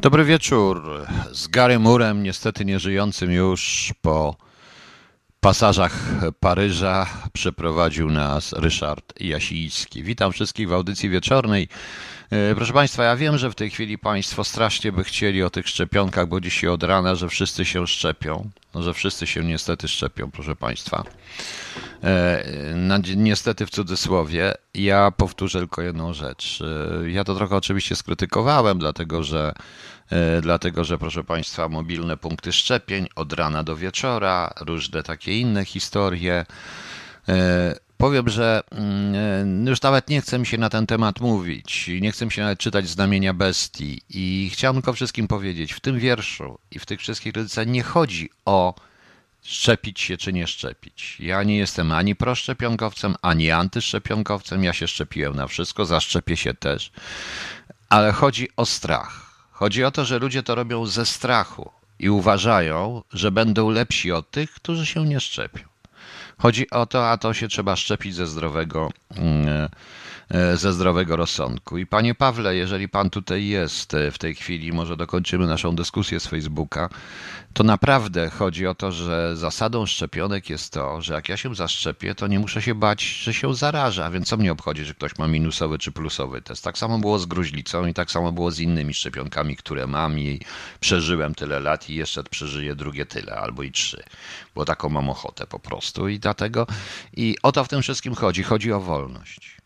Dobry wieczór. Z Gary Murem, niestety nieżyjącym już po pasażach Paryża, przeprowadził nas Ryszard Jasiński. Witam wszystkich w audycji wieczornej. E, proszę Państwa, ja wiem, że w tej chwili Państwo strasznie by chcieli o tych szczepionkach, bo dzisiaj od rana, że wszyscy się szczepią. No, że wszyscy się niestety szczepią, proszę Państwa. E, niestety w cudzysłowie. Ja powtórzę tylko jedną rzecz. E, ja to trochę oczywiście skrytykowałem, dlatego że dlatego że proszę Państwa, mobilne punkty szczepień od rana do wieczora, różne takie inne historie. Powiem, że mm, już nawet nie chcę mi się na ten temat mówić, nie chcę mi się nawet czytać znamienia bestii i chciałem tylko wszystkim powiedzieć, w tym wierszu i w tych wszystkich ryzycach nie chodzi o szczepić się czy nie szczepić. Ja nie jestem ani proszczepionkowcem, ani antyszczepionkowcem, ja się szczepiłem na wszystko, zaszczepię się też, ale chodzi o strach. Chodzi o to, że ludzie to robią ze strachu i uważają, że będą lepsi od tych, którzy się nie szczepią. Chodzi o to, a to się trzeba szczepić ze zdrowego, mm, ze zdrowego rozsądku. I panie Pawle, jeżeli pan tutaj jest e, w tej chwili, może dokończymy naszą dyskusję z Facebooka, to naprawdę chodzi o to, że zasadą szczepionek jest to, że jak ja się zaszczepię, to nie muszę się bać, że się zaraża, więc co mnie obchodzi, że ktoś ma minusowy czy plusowy test. Tak samo było z gruźlicą i tak samo było z innymi szczepionkami, które mam i przeżyłem tyle lat i jeszcze przeżyję drugie tyle albo i trzy, bo taką mam ochotę po prostu i dlatego i o to w tym wszystkim chodzi. Chodzi o wolność.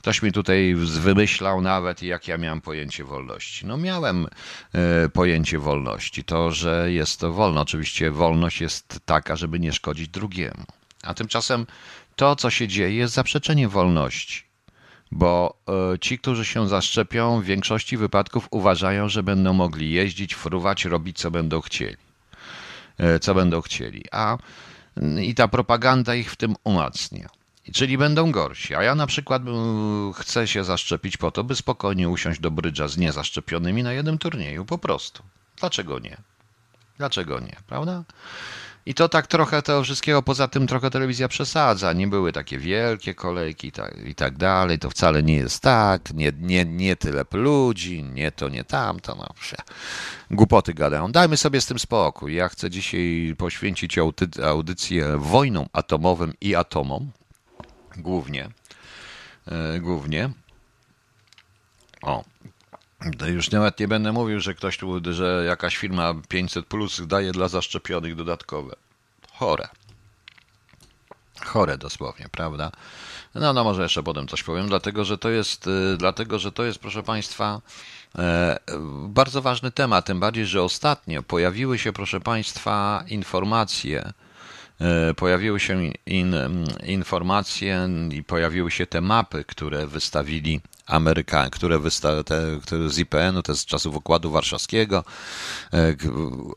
Ktoś mi tutaj wymyślał nawet, jak ja miałem pojęcie wolności. No miałem e, pojęcie wolności. To, że jest to wolno. Oczywiście wolność jest taka, żeby nie szkodzić drugiemu. A tymczasem to, co się dzieje, jest zaprzeczenie wolności. Bo e, ci, którzy się zaszczepią, w większości wypadków uważają, że będą mogli jeździć, fruwać, robić co będą chcieli. E, co będą chcieli. A i ta propaganda ich w tym umacnia. Czyli będą gorsi. A ja na przykład chcę się zaszczepić po to, by spokojnie usiąść do brydża z niezaszczepionymi na jednym turnieju. Po prostu. Dlaczego nie? Dlaczego nie? Prawda? I to tak trochę tego wszystkiego, poza tym trochę telewizja przesadza. Nie były takie wielkie kolejki i tak, i tak dalej. To wcale nie jest tak. Nie, nie, nie tyle ludzi, nie to, nie tamto. No, głupoty gadają. Dajmy sobie z tym spokój. Ja chcę dzisiaj poświęcić audycję wojną atomowym i atomom głównie. E, głównie. O, już nawet nie będę mówił, że ktoś tu, że jakaś firma 500 plus daje dla zaszczepionych dodatkowe. Chore. Chore dosłownie, prawda? No, no może jeszcze potem coś powiem, dlatego że to jest, e, dlatego że to jest, proszę Państwa, e, bardzo ważny temat, tym bardziej, że ostatnio pojawiły się, proszę Państwa, informacje, pojawiły się in, informacje i pojawiły się te mapy, które wystawili Amerykanie, które, wysta- te, które z IPN-u, to z czasów Układu Warszawskiego, e,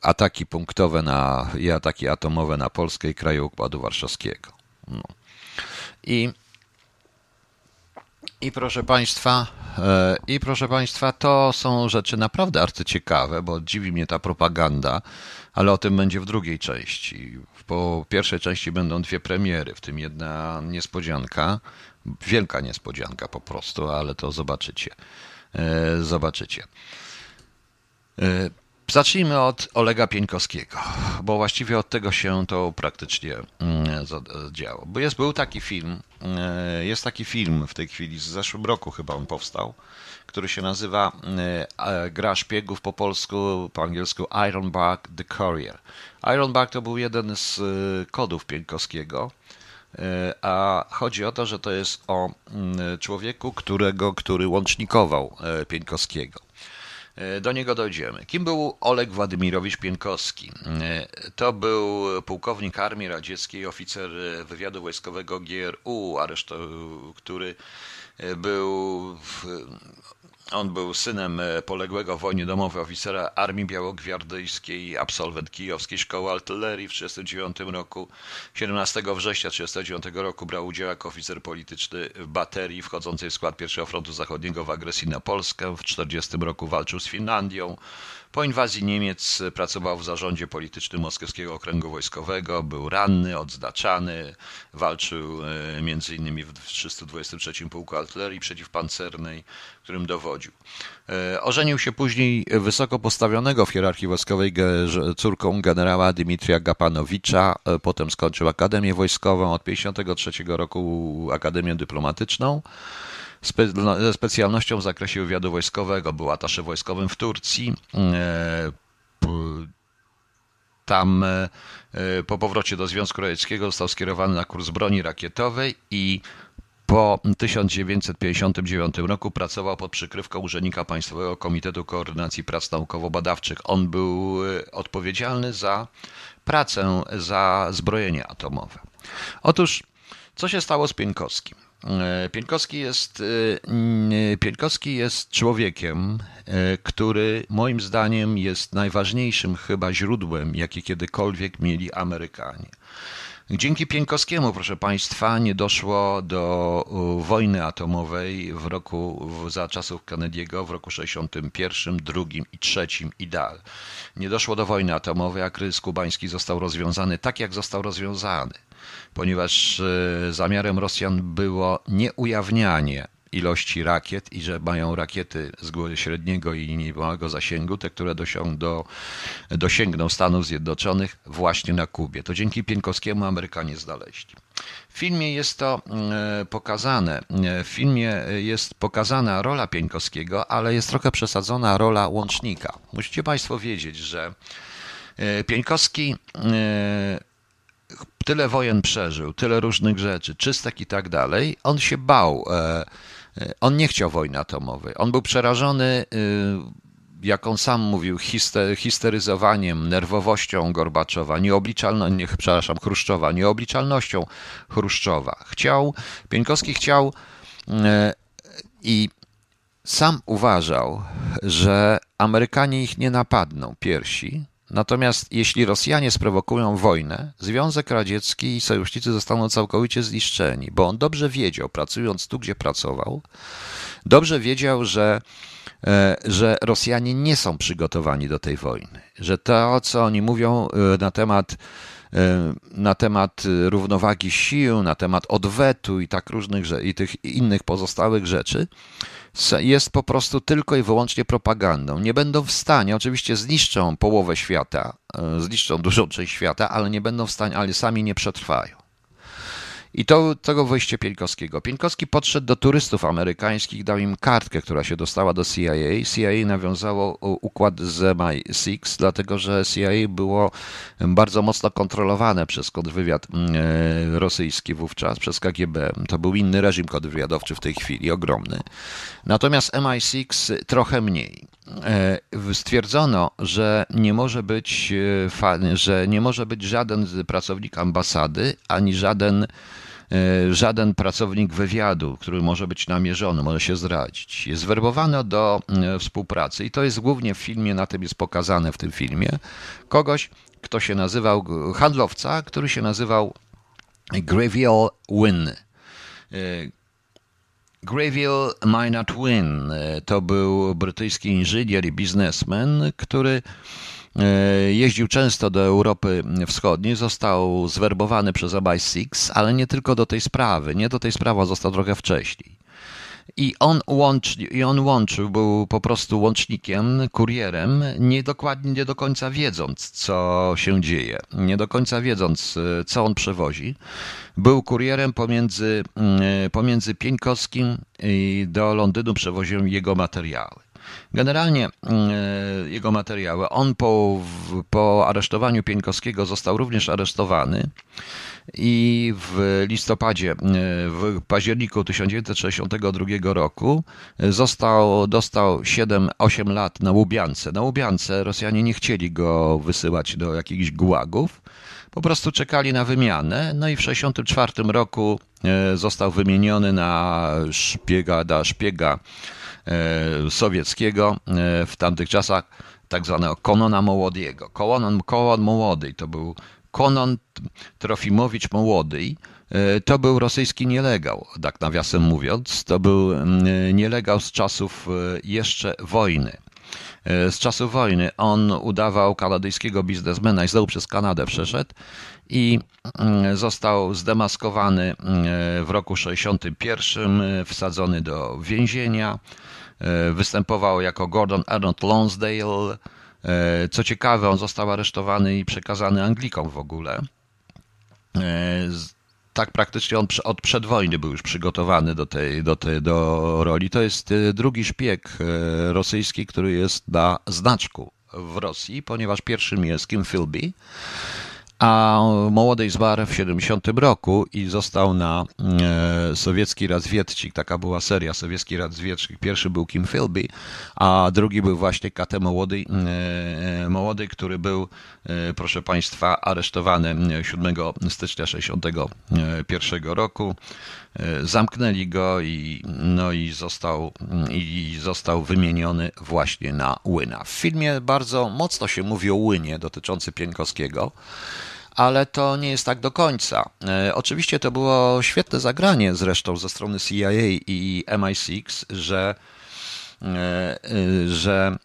ataki punktowe na, i ataki atomowe na Polskę i kraje Układu Warszawskiego. No. I, I proszę Państwa, e, i proszę Państwa, to są rzeczy naprawdę arcyciekawe, bo dziwi mnie ta propaganda, ale o tym będzie w drugiej części. Po pierwszej części będą dwie premiery, w tym jedna niespodzianka, wielka niespodzianka po prostu, ale to zobaczycie. E, zobaczycie. E, zacznijmy od Olega Pieńkowskiego, bo właściwie od tego się to praktycznie mm, działo. Bo jest, był taki film, e, jest taki film w tej chwili, z zeszłym roku chyba on powstał, który się nazywa Gra szpiegów po polsku, po angielsku Ironbark The Courier. Ironbark to był jeden z y, kodów Pieńkowskiego, y, a chodzi o to, że to jest o mm, człowieku, którego, który łącznikował Pieńkowskiego. Do niego dojdziemy. Kim był Oleg Władymirowicz Pieńkowski? To był pułkownik Armii Radzieckiej, oficer wywiadu wojskowego GRU, który był on był synem e, poległego w wojnie domowej oficera Armii Białogwardyjskiej, absolwent Kijowskiej Szkoły Artylerii w 1939 roku. 17 września 1939 roku brał udział jako oficer polityczny w baterii wchodzącej w skład I Frontu Zachodniego w agresji na Polskę. W 1940 roku walczył z Finlandią. Po inwazji Niemiec pracował w zarządzie politycznym Moskiewskiego Okręgu Wojskowego, był ranny, odznaczany, walczył m.in. w 323 Pułku Artylerii Przeciwpancernej, którym dowodził. Ożenił się później wysoko postawionego w hierarchii wojskowej córką generała Dmitrija Gapanowicza, potem skończył Akademię Wojskową, od 1953 roku Akademię Dyplomatyczną ze specjalnością w zakresie wywiadu wojskowego. Był atasze wojskowym w Turcji. E, tam e, po powrocie do Związku Radzieckiego został skierowany na kurs broni rakietowej i po 1959 roku pracował pod przykrywką urzędnika Państwowego Komitetu Koordynacji Prac Naukowo-Badawczych. On był e, odpowiedzialny za pracę za zbrojenie atomowe. Otóż, co się stało z Pieńkowskim? E, Pieńkowski jest, e, jest człowiekiem, e, który moim zdaniem jest najważniejszym chyba źródłem, jakie kiedykolwiek mieli Amerykanie. Dzięki Pieńkowskiemu, proszę Państwa, nie doszło do wojny atomowej w roku, za czasów Kennedy'ego w roku 61, 2 i 3 i dalej. Nie doszło do wojny atomowej, a kryzys kubański został rozwiązany tak, jak został rozwiązany ponieważ e, zamiarem Rosjan było nieujawnianie ilości rakiet i że mają rakiety z średniego i niemałego zasięgu, te, które do, dosięgną Stanów Zjednoczonych właśnie na Kubie. To dzięki Pienkowskiemu Amerykanie znaleźli. W filmie jest to e, pokazane. W filmie jest pokazana rola Pieńkowskiego, ale jest trochę przesadzona rola łącznika. Musicie Państwo wiedzieć, że e, Pieńkowski tyle wojen przeżył, tyle różnych rzeczy, czystek i tak dalej, on się bał. E, e, on nie chciał wojny atomowej. On był przerażony, e, jak on sam mówił, histeryzowaniem, nerwowością Gorbaczowa, nieobliczalno, nie, przepraszam, Chruszczowa, nieobliczalnością Chruszczowa. Chciał, Pieńkowski chciał i sam uważał, że Amerykanie ich nie napadną piersi, Natomiast jeśli Rosjanie sprowokują wojnę, Związek Radziecki i sojusznicy zostaną całkowicie zniszczeni, bo on dobrze wiedział, pracując tu, gdzie pracował, dobrze wiedział, że, e, że Rosjanie nie są przygotowani do tej wojny, że to, co oni mówią e, na temat na temat równowagi sił, na temat odwetu i tak różnych i tych innych pozostałych rzeczy, jest po prostu tylko i wyłącznie propagandą. Nie będą w stanie, oczywiście zniszczą połowę świata, e, zniszczą dużą część świata, ale nie będą w stanie, ale sami nie przetrwają. I to tego wejście Pieńkowskiego. Pieńkowski podszedł do turystów amerykańskich, dał im kartkę, która się dostała do CIA. CIA nawiązało układ z MI6, dlatego że CIA było bardzo mocno kontrolowane przez kontrwywiad mm, e, rosyjski wówczas, przez KGB. To był inny reżim kontrwywiadowczy w tej chwili, ogromny. Natomiast MI6 trochę mniej e, stwierdzono, że nie może być, e, że nie może być żaden pracownik ambasady ani żaden E, żaden pracownik wywiadu, który może być namierzony, może się zdradzić. Jest werbowany do e, współpracy i to jest głównie w filmie, na tym jest pokazane w tym filmie, kogoś, kto się nazywał, handlowca, który się nazywał Greville Wynn. E, Greville Maynard Wynn to był brytyjski inżynier i biznesmen, który E, jeździł często do Europy Wschodniej, został zwerbowany przez MI6, ale nie tylko do tej sprawy. Nie do tej sprawy, został trochę wcześniej. I on, łącz, I on łączył, był po prostu łącznikiem, kurierem, nie dokładnie, nie do końca wiedząc, co się dzieje, nie do końca wiedząc, e, co on przewozi. Był kurierem pomiędzy, e, pomiędzy Pieńkowskim i do Londynu przewoził jego materiały. Generalnie mm, e, jego materiały. On po, po aresztowaniu Pieńkowskiego został również aresztowany i w listopadzie, e, w październiku 1962 roku został, dostał 7-8 lat na Łubiance. Na Łubiance Rosjanie nie chcieli go wysyłać do jakichś gułagów, po prostu czekali na wymianę. No i w 1964 roku e, został wymieniony na szpiega, na szpiega E, sowieckiego e, w tamtych czasach, tak zwanego Konona Mołodiego. Konon, Konon Mołody to był Konon Trofimowicz Mołody, e, to był rosyjski nielegał, tak nawiasem mówiąc. To był mm, nielegał z czasów jeszcze wojny. z czasów wojny. On udawał kanadyjskiego biznesmena i znowu przez Kanadę przeszedł i mm, został zdemaskowany w roku 61, wsadzony do więzienia. Występował jako Gordon Arnold Lonsdale. Co ciekawe, on został aresztowany i przekazany Anglikom w ogóle tak praktycznie on od przedwojny był już przygotowany do tej, do tej do roli. To jest e, drugi szpieg e, rosyjski, który jest na znaczku w Rosji, ponieważ pierwszym jest Kim Philby, a młody zmarł w 70 roku i został na e, sowiecki razwiedcik. Taka była seria sowiecki razwiedcik. Pierwszy był Kim Philby, a drugi był właśnie Kate Młody, e, Młody który był, e, proszę Państwa, aresztowany 7 stycznia 61 roku. E, zamknęli go i, no i, został, i został wymieniony właśnie na Łyna. W filmie bardzo mocno się mówi o Łynie dotyczący Pienkowskiego ale to nie jest tak do końca. E, oczywiście to było świetne zagranie zresztą ze strony CIA i MI6, że, e, że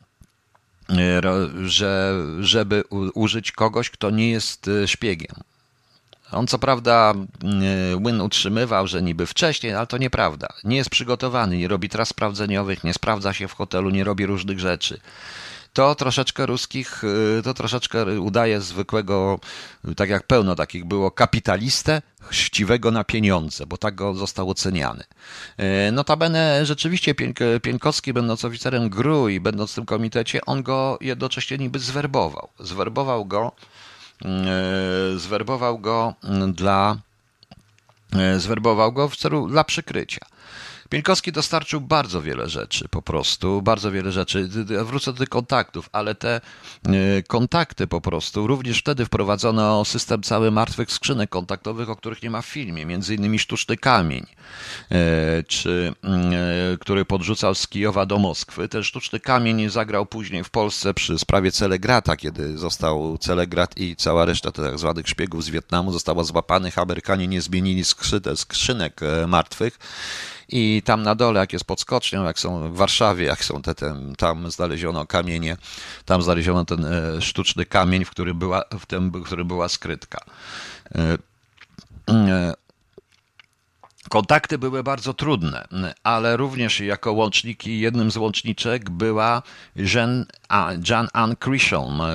że, żeby użyć kogoś, kto nie jest szpiegiem. On co prawda Win utrzymywał, że niby wcześniej, ale to nieprawda. Nie jest przygotowany, nie robi tras sprawdzeniowych, nie sprawdza się w hotelu, nie robi różnych rzeczy to troszeczkę ruskich, y, to troszeczkę udaje zwykłego, tak jak pełno takich było, kapitalistę, chciwego na pieniądze, bo tak go został oceniany. Y, notabene rzeczywiście Pienkowski, będąc oficerem GRU i będąc w tym komitecie, on go jednocześnie niby zwerbował. Zwerbował go, y, zwerbował go dla, zwerbował go w celu dla przykrycia. Pieńkowski dostarczył bardzo wiele rzeczy, po prostu, bardzo wiele rzeczy. Wrócę do tych kontaktów, ale te e, kontakty po prostu, również wtedy wprowadzono system cały martwych skrzynek kontaktowych, o których nie ma w filmie, między innymi sztuczny kamień, e, czy, mm, e, który podrzucał z Kijowa do Moskwy. Ten sztuczny kamień zagrał później w Polsce przy sprawie Celegrata, kiedy został Celegrat i cała reszta tak zwanych szpiegów z Wietnamu została złapanych. Amerykanie nie zmienili skrzynek martwych i tam na dole, jak jest pod skocznią, jak są w Warszawie, jak są te, ten, tam znaleziono kamienie, tam znaleziono ten e, sztuczny kamień, w którym była, w tym, w którym była skrytka. Kontakty były bardzo trudne, ale również jako łączniki, jednym z łączniczek była Jean, Jean Ann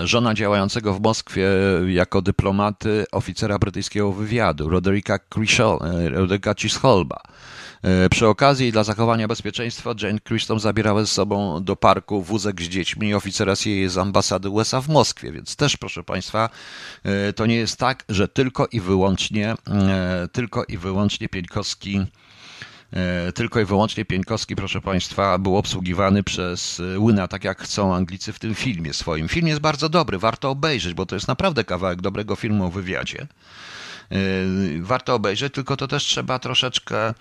żona działającego w Moskwie jako dyplomaty oficera brytyjskiego wywiadu, Roderika Krishon, Roderika Chisholba. Przy okazji dla zachowania bezpieczeństwa Jane Christon zabierała ze sobą do parku wózek z dziećmi i oficera CIA z ambasady USA w Moskwie, więc też proszę Państwa, e, to nie jest tak, że tylko i wyłącznie, e, tylko i wyłącznie Pieńkowski tylko i wyłącznie Pieńkowski, proszę Państwa, był obsługiwany przez Łyna, tak jak chcą Anglicy w tym filmie swoim. Film jest bardzo dobry, warto obejrzeć, bo to jest naprawdę kawałek dobrego filmu o wywiadzie. Warto obejrzeć, tylko to też trzeba troszeczkę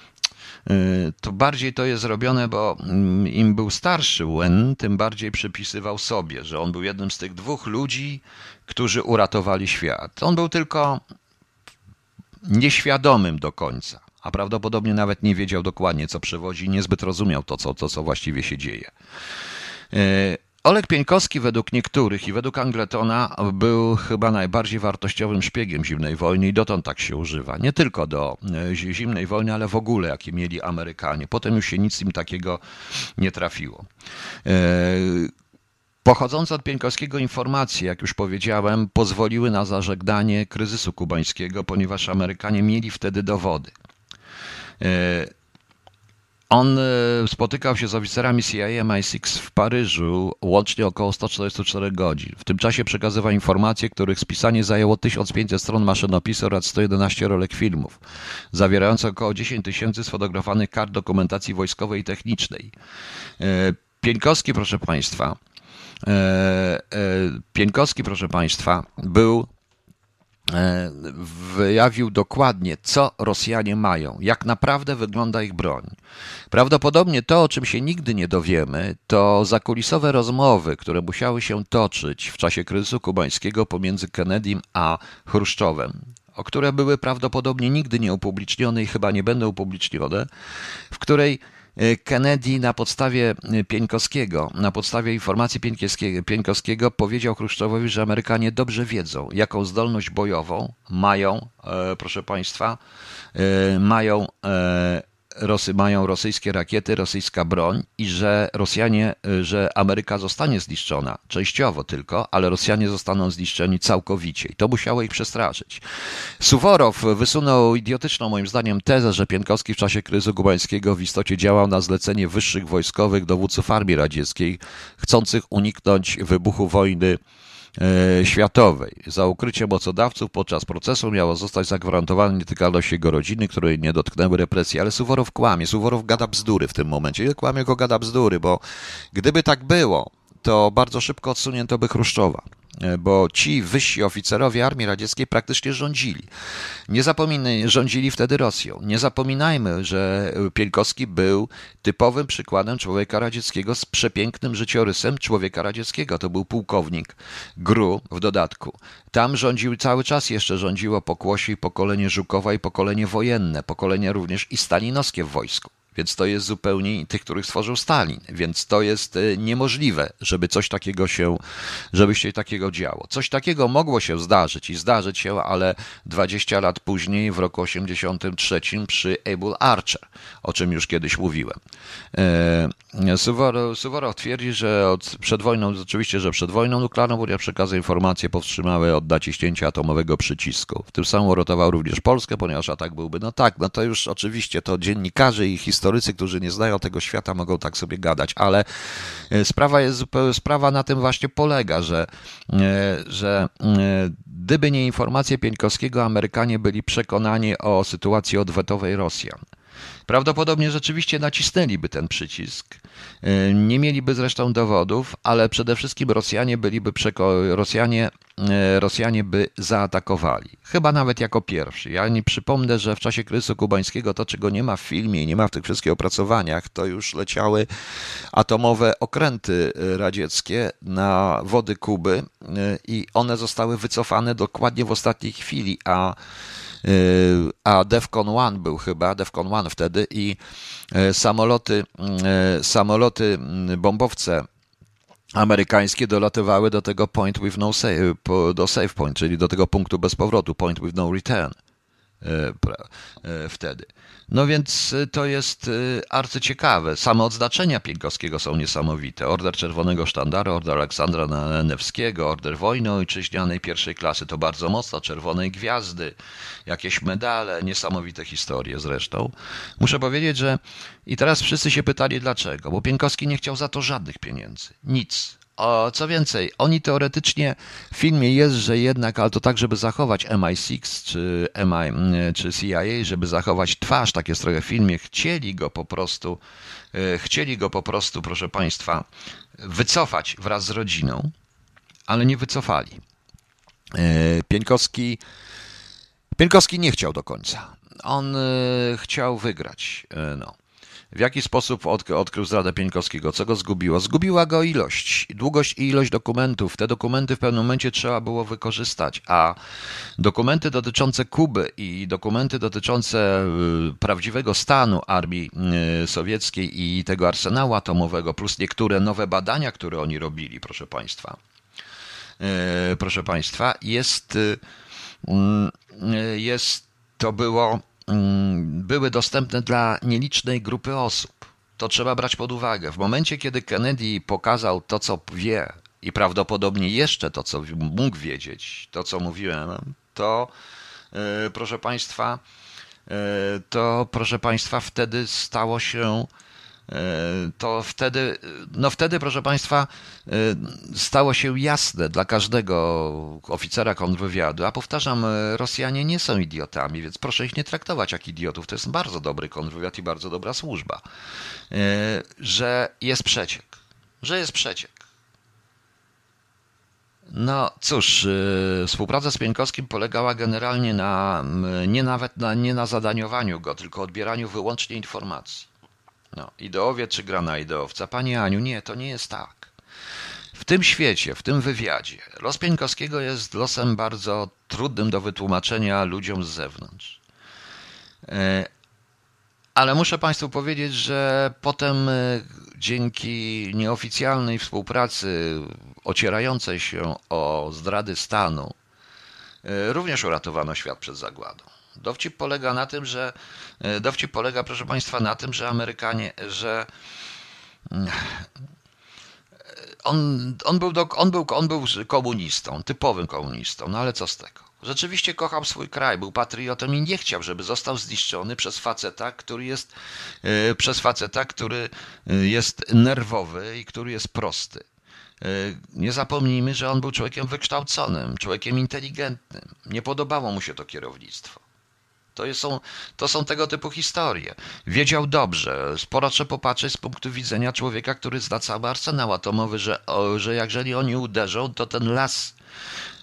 to bardziej to jest zrobione, bo mm, im był starszy Wen, tym bardziej przypisywał sobie, że on był jednym z tych dwóch ludzi, którzy uratowali świat. On był tylko nieświadomym do końca, a prawdopodobnie nawet nie wiedział dokładnie, co przewodzi, niezbyt rozumiał to, co, to, co właściwie się dzieje. Y, Oleg Pieńkowski według niektórych i według Angletona był chyba najbardziej wartościowym szpiegiem zimnej wojny i dotąd tak się używa. Nie tylko do e, zimnej wojny, ale w ogóle, jakie mieli Amerykanie. Potem już się nic im takiego nie trafiło. E, pochodzące od Pieńkowskiego informacje, jak już powiedziałem, pozwoliły na zażegnanie kryzysu kubańskiego, ponieważ Amerykanie mieli wtedy dowody. E, on e, spotykał się z oficerami CIA MI6 w Paryżu łącznie około 144 godzin. W tym czasie przekazywał informacje, których spisanie zajęło 1500 stron maszynopisu oraz 111 rolek filmów, zawierające około 10 tysięcy sfotografowanych kart dokumentacji wojskowej i technicznej. E, Pieńkowski, proszę Państwa, Pieńkowski, proszę Państwa, był wyjawił dokładnie, co Rosjanie mają, jak naprawdę wygląda ich broń. Prawdopodobnie to, o czym się nigdy nie dowiemy, to zakulisowe rozmowy, które musiały się toczyć w czasie kryzysu kubańskiego pomiędzy Kennedym a Chruszczowem, o które były prawdopodobnie nigdy nie upublicznione i chyba nie będą upublicznione, w której Kennedy na podstawie Pieńkowskiego, na podstawie informacji Pieńkowskiego powiedział Chruszczowowi, że Amerykanie dobrze wiedzą, jaką zdolność bojową mają, proszę Państwa, mają Rosy mają rosyjskie rakiety, rosyjska broń i że Rosjanie, y, że Ameryka zostanie zniszczona, częściowo tylko, ale Rosjanie zostaną zniszczeni całkowicie i to musiało ich przestraszyć. Suworow wysunął idiotyczną moim zdaniem tezę, że Pienkowski w czasie kryzysu kubańskiego w istocie działał na zlecenie wyższych wojskowych dowódców armii radzieckiej, chcących uniknąć wybuchu wojny światowej. Za ukrycie mocodawców podczas procesu miało zostać zagwarantowana nietykalność jego rodziny, której nie dotknęły represji. Ale Suworow kłamie, Suworow gada bzdury w tym momencie. Ja kłamie go gada bzdury, bo gdyby tak było, to bardzo szybko odsunięto by Chruszczowa. E, bo ci wyżsi oficerowie armii radzieckiej praktycznie rządzili. Nie zapominaj, rządzili wtedy Rosją. Nie zapominajmy, że Pienkowski był typowym przykładem człowieka radzieckiego z przepięknym życiorysem człowieka radzieckiego. To był pułkownik GRU w dodatku. Tam rządził cały czas jeszcze rządziło pokłosie i pokolenie Żukowa i pokolenie wojenne, pokolenie również i stalinowskie w wojsku. Więc to jest zupełnie tych, których stworzył Stalin. Więc to jest e, niemożliwe, żeby coś takiego się, żeby się takiego działo. Coś takiego mogło się zdarzyć i zdarzyć się, ale 20 lat później, w roku 83 przy Able Archer, o czym już kiedyś mówiłem. E, Suworow, Suworow twierdzi, że od, przed wojną, oczywiście, że przed wojną nuklearną Unia przekazy informacje powstrzymały od naciśnięcia atomowego przycisku. W tym samym uratował również Polskę, ponieważ atak byłby, no tak, no to już oczywiście to dziennikarze i historycy historycy, którzy nie znają tego świata, mogą tak sobie gadać, ale e, sprawa jest sprawa na tym właśnie polega, że, e, że e, gdyby nie informacje Pieńkowskiego, Amerykanie byli przekonani o sytuacji odwetowej Rosjan. Prawdopodobnie rzeczywiście nacisnęliby ten przycisk. E, nie mieliby zresztą dowodów, ale przede wszystkim Rosjanie byliby przeko- Rosjanie, e, Rosjanie by zaatakowali. Chyba nawet jako pierwsi. Ja nie przypomnę, że w czasie kryzysu kubańskiego to, czego nie ma w filmie i nie ma w tych wszystkich opracowaniach, to już leciały atomowe okręty radzieckie na wody Kuby e, i one zostały wycofane dokładnie w ostatniej chwili, a a Defcon 1 był chyba, Defcon 1 wtedy i y, samoloty, y, samoloty bombowce amerykańskie dolatywały do tego point with no save, do save point, czyli do tego punktu bez powrotu, point with no return wtedy. No więc y, to jest y, arcyciekawe. Same odznaczenia Pienkowskiego są niesamowite. Order Czerwonego Sztandaru, Order Aleksandra Newskiego, Order Wojny Ojczyźnianej pierwszej klasy. To bardzo mocno. Czerwonej Gwiazdy, jakieś medale, niesamowite historie zresztą. Muszę powiedzieć, że i teraz wszyscy się pytali dlaczego, bo Pienkowski nie chciał za to żadnych pieniędzy. Nic. O, co więcej, oni teoretycznie w filmie jest, że jednak, ale to tak, żeby zachować MI6 czy, MI, czy CIA, żeby zachować twarz, takie trochę w filmie, chcieli go po prostu, e, chcieli go po prostu, proszę Państwa, wycofać wraz z rodziną, ale nie wycofali. E, Pieńkowski, Pieńkowski nie chciał do końca. On e, chciał wygrać. No. W jaki sposób odkrył zdradę Pieńkowskiego? Co go zgubiło? Zgubiła go ilość, długość i ilość dokumentów. Te dokumenty w pewnym momencie trzeba było wykorzystać, a dokumenty dotyczące Kuby i dokumenty dotyczące y, prawdziwego stanu armii y, sowieckiej i tego arsenału atomowego, plus niektóre nowe badania, które oni robili, proszę Państwa, y, proszę Państwa, jest, mm, jest to było były dostępne dla nielicznej grupy osób. To trzeba brać pod uwagę. W momencie, kiedy Kennedy pokazał to, co wie i prawdopodobnie jeszcze to, co mógł wiedzieć, to, co mówiłem, to e, proszę Państwa, e, to proszę Państwa, wtedy stało się to wtedy, no wtedy, proszę Państwa, e, stało się jasne dla każdego oficera kontrwywiadu, a powtarzam, e, Rosjanie nie są idiotami, więc proszę ich nie traktować jak idiotów, to jest bardzo dobry kontrwywiad i bardzo dobra służba, że jest przeciek, że jest przeciek. No cóż, współpraca z Pieńkowskim polegała generalnie na, nie nawet na, nie na zadaniowaniu go, tylko odbieraniu wyłącznie informacji. No, ideowie czy gra na ideowca? Panie Aniu, nie, to nie jest tak. W tym świecie, w tym wywiadzie, los Pieńkowskiego jest losem bardzo trudnym do wytłumaczenia ludziom z zewnątrz. E, Ale muszę Państwu powiedzieć, że potem dzięki nieoficjalnej współpracy ocierającej się o zdrady stanu, również uratowano świat przed zagładą. Dowcip polega na tym, że dowcip polega, proszę Państwa, na tym, że Amerykanie, że on, on, był do, on, był, on był komunistą, typowym komunistą, no ale co z tego? Rzeczywiście kochał swój kraj, był patriotą i nie chciał, żeby został zniszczony przez faceta, który jest, yy, przez faceta, który e, jest nerwowy i który jest prosty. Nie zapomnijmy, że on był człowiekiem wykształconym, człowiekiem inteligentnym. Nie podobało mu się to kierownictwo. To są, to są tego typu historie. Wiedział dobrze. Sporo trzeba popatrzeć z punktu widzenia człowieka, który zna cały arsenał atomowy, że, że jeżeli oni uderzą, to ten las,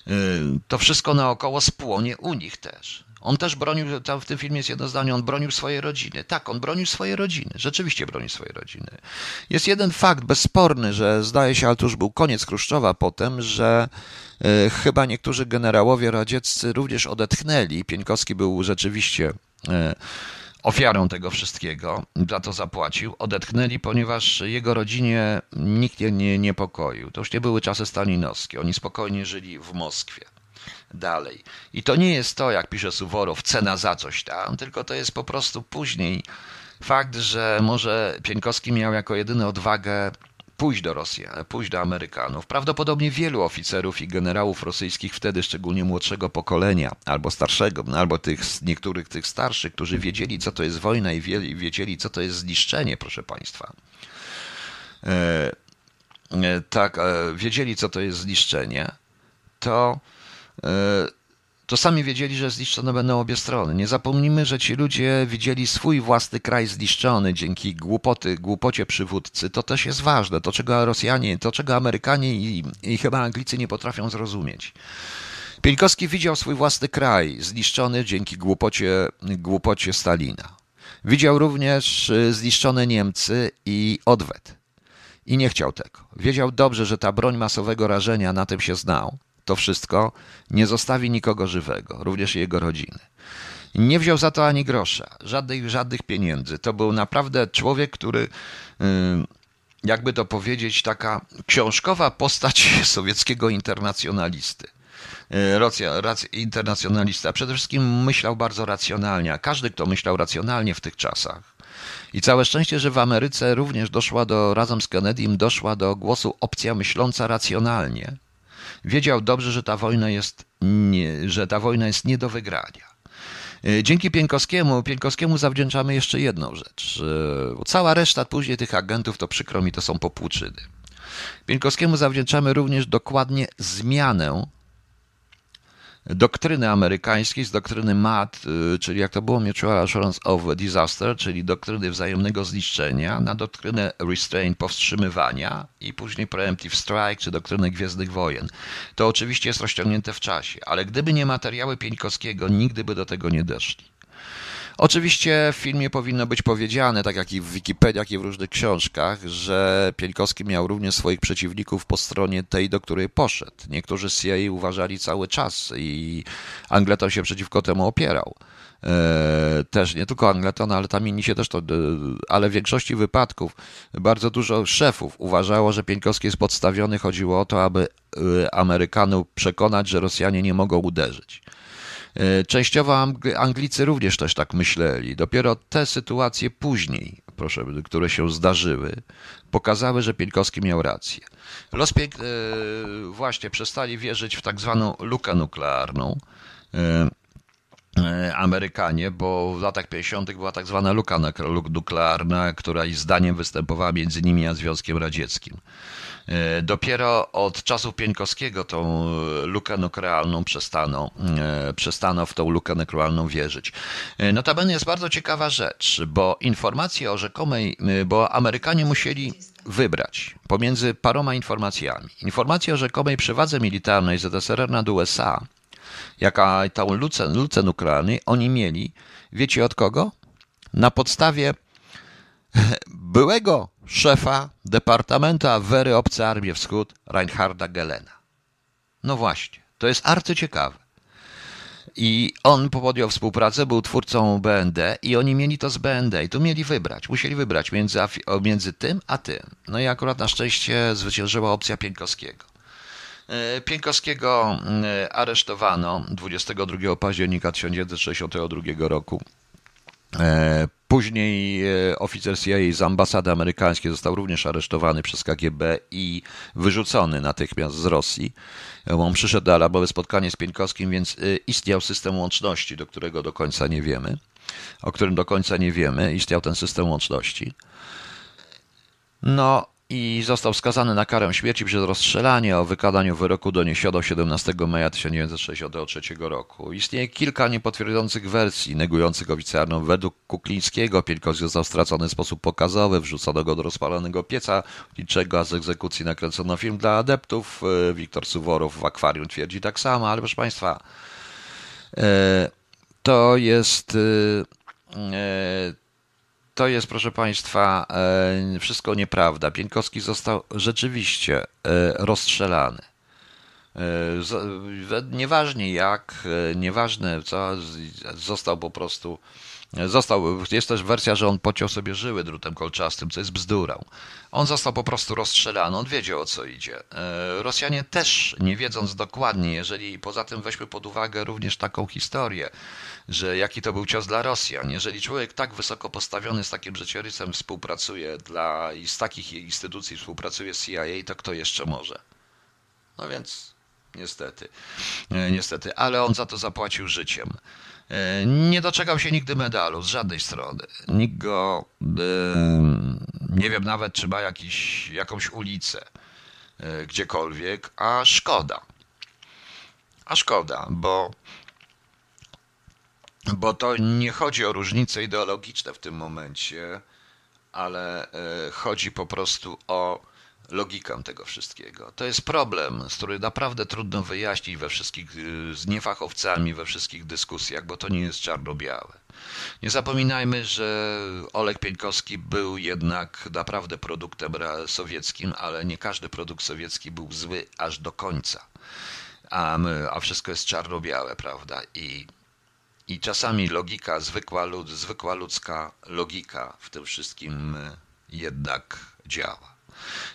yy, to wszystko naokoło spłonie u nich też. On też bronił, tam w tym filmie jest jedno zdanie, on bronił swojej rodziny. Tak, on bronił swojej rodziny, rzeczywiście bronił swojej rodziny. Jest jeden fakt bezsporny, że zdaje się, ale to już był koniec Chruszczowa potem, że y, chyba niektórzy generałowie radzieccy również odetchnęli. Pieńkowski był rzeczywiście y, ofiarą tego wszystkiego, za to zapłacił, odetchnęli, ponieważ jego rodzinie nikt nie niepokoił. To już nie były czasy stalinowskie, oni spokojnie żyli w Moskwie dalej. I to nie jest to, jak pisze Suworow, cena za coś tam, tylko to jest po prostu później fakt, że może Pieńkowski miał jako jedyny odwagę pójść do Rosji, pójść do Amerykanów. Prawdopodobnie wielu oficerów i generałów rosyjskich wtedy, szczególnie młodszego pokolenia, albo starszego, albo tych niektórych tych starszych, którzy wiedzieli, co to jest wojna i wiedzieli, co to jest zniszczenie, proszę Państwa. E, e, tak, e, wiedzieli, co to jest zniszczenie, to to sami wiedzieli, że zniszczone będą obie strony. Nie zapomnijmy, że ci ludzie widzieli swój własny kraj zniszczony dzięki głupoty, głupocie przywódcy. To też jest ważne. To, czego Rosjanie, to, czego Amerykanie i, i chyba Anglicy nie potrafią zrozumieć. Pieńkowski widział swój własny kraj zniszczony dzięki głupocie, głupocie Stalina. Widział również e, zniszczone Niemcy i odwet. I nie chciał tego. Wiedział dobrze, że ta broń masowego rażenia na tym się znał to wszystko, nie zostawi nikogo żywego, również jego rodziny. Nie wziął za to ani grosza, żadnych, żadnych pieniędzy. To był naprawdę człowiek, który, y, jakby to powiedzieć, taka książkowa postać sowieckiego internacjonalisty. Y, racja, racja, internacjonalista. Przede wszystkim myślał bardzo racjonalnie, a każdy, kto myślał racjonalnie w tych czasach. I całe szczęście, że w Ameryce również doszła do, razem z Kennedym, doszła do głosu opcja myśląca racjonalnie, Wiedział dobrze, że ta wojna jest nie, że ta wojna jest nie do wygrania. E, dzięki Pienkowskiemu, Pienkowskiemu zawdzięczamy jeszcze jedną rzecz. Cała reszta później tych agentów, to przykro mi, to są popłuczyny. Pienkowskiemu zawdzięczamy również dokładnie zmianę doktryny amerykańskiej z doktryny MAD, y, czyli jak to było Mutual Assurance of Disaster, czyli doktryny wzajemnego zniszczenia, na doktrynę restraint, powstrzymywania i później preemptive strike, czy doktrynę Gwiezdnych Wojen. To oczywiście jest rozciągnięte w czasie, ale gdyby nie materiały Pieńkowskiego, nigdy by do tego nie doszli. Oczywiście w filmie powinno być powiedziane, tak jak i w Wikipedii, jak i w różnych książkach, że Pieńkowski miał również swoich przeciwników po stronie tej, do której poszedł. Niektórzy CIA uważali cały czas i Angleton się przeciwko temu opierał. E, też nie tylko Angleton, ale tam inni się też to, e, ale w większości wypadków bardzo dużo szefów uważało, że Pieńkowski jest podstawiony. Chodziło o to, aby e, Amerykanów przekonać, że Rosjanie nie mogą uderzyć. E, częściowo Anglicy również też tak myśleli. Dopiero te sytuacje później, proszę, które się zdarzyły, pokazały, że Pieńkowski miał rację. Los Pięk... E, właśnie przestali wierzyć w tak zwaną lukę nuklearną. E, Amerykanie, bo w latach 50. była tak zwana luka nuklearna, która ich zdaniem występowała między nimi a Związkiem Radzieckim. E, dopiero od czasów Pieńkowskiego tą lukę nuklearną przestano, e, przestano w tą lukę nuklearną wierzyć. E, notabene jest bardzo ciekawa rzecz, bo informacje o rzekomej, bo Amerykanie musieli wybrać pomiędzy paroma informacjami. Informacje o rzekomej przewadze militarnej ZSRR nad USA, jaka tą lucę, lucę nuklearnej oni mieli, wiecie od kogo? Na podstawie byłego szefa Departamentu Awery Obce Armie Wschód Reinharda Gelena. No właśnie, to jest arcyciekawe. I on podjął współpracę, był twórcą BND i oni mieli to z BND i tu mieli wybrać, musieli wybrać między, między tym a tym. No i akurat na szczęście zwyciężyła opcja Pienkowskiego. E, Pienkowskiego e, aresztowano 22 października 1962 roku. E, później oficer CIA z ambasady amerykańskiej został również aresztowany przez KGB i wyrzucony natychmiast z Rosji. On przyszedł do Alabowe spotkanie z Pienkowskim, więc istniał system łączności, do którego do końca nie wiemy, o którym do końca nie wiemy. Istniał ten system łączności. No i został skazany na karę śmierci przez rozstrzelanie. O wykonaniu wyroku doniesiono 17 maja 1963 roku. Istnieje kilka niepotwierdzących wersji negujących oficjalną. Według Kuklińskiego Pieńkowski został stracony w sposób pokazowy, wrzucono go do rozpalonego pieca niczego, a z egzekucji nakręcono film dla adeptów. E, Wiktor Suworow w akwarium twierdzi tak samo, ale proszę Państwa, e, to jest e, to jest, proszę Państwa, e, wszystko nieprawda. Pienkowski został rzeczywiście e, rozstrzelany. E, nieważnie jak, nieważne co, został po prostu Został, jest też wersja, że on pociął sobie żyły drutem kolczastym, co jest bzdurą. On został po prostu rozstrzelany, on wiedział o co idzie. E, Rosjanie też, nie wiedząc dokładnie, jeżeli poza tym weźmy pod uwagę również taką historię, że jaki to był cios dla Rosjan. Jeżeli człowiek tak wysoko postawiony z takim życiorysem współpracuje dla, i z takich instytucji współpracuje z CIA, to kto jeszcze może? No więc niestety, e, niestety, ale on za to zapłacił życiem. E, nie doczekał się nigdy medalu z żadnej strony. Nikt go, e, nie wiem nawet, czy ma jakiś, jakąś ulicę e, gdziekolwiek, a szkoda. A szkoda, bo, bo to nie chodzi o różnice ideologiczne w tym momencie, ale chodzi po prostu o logikę tego wszystkiego. To jest problem, z który naprawdę trudno wyjaśnić we wszystkich, y, z niefachowcami, we wszystkich dyskusjach, bo to nie jest czarno-białe. Nie zapominajmy, że Oleg Pieńkowski był jednak naprawdę produktem sowieckim, ale nie każdy produkt sowiecki był zły aż do końca. A, my, a wszystko jest czarno-białe, prawda? I, I czasami logika, zwykła, zwykła ludzka logika w tym wszystkim y, jednak działa.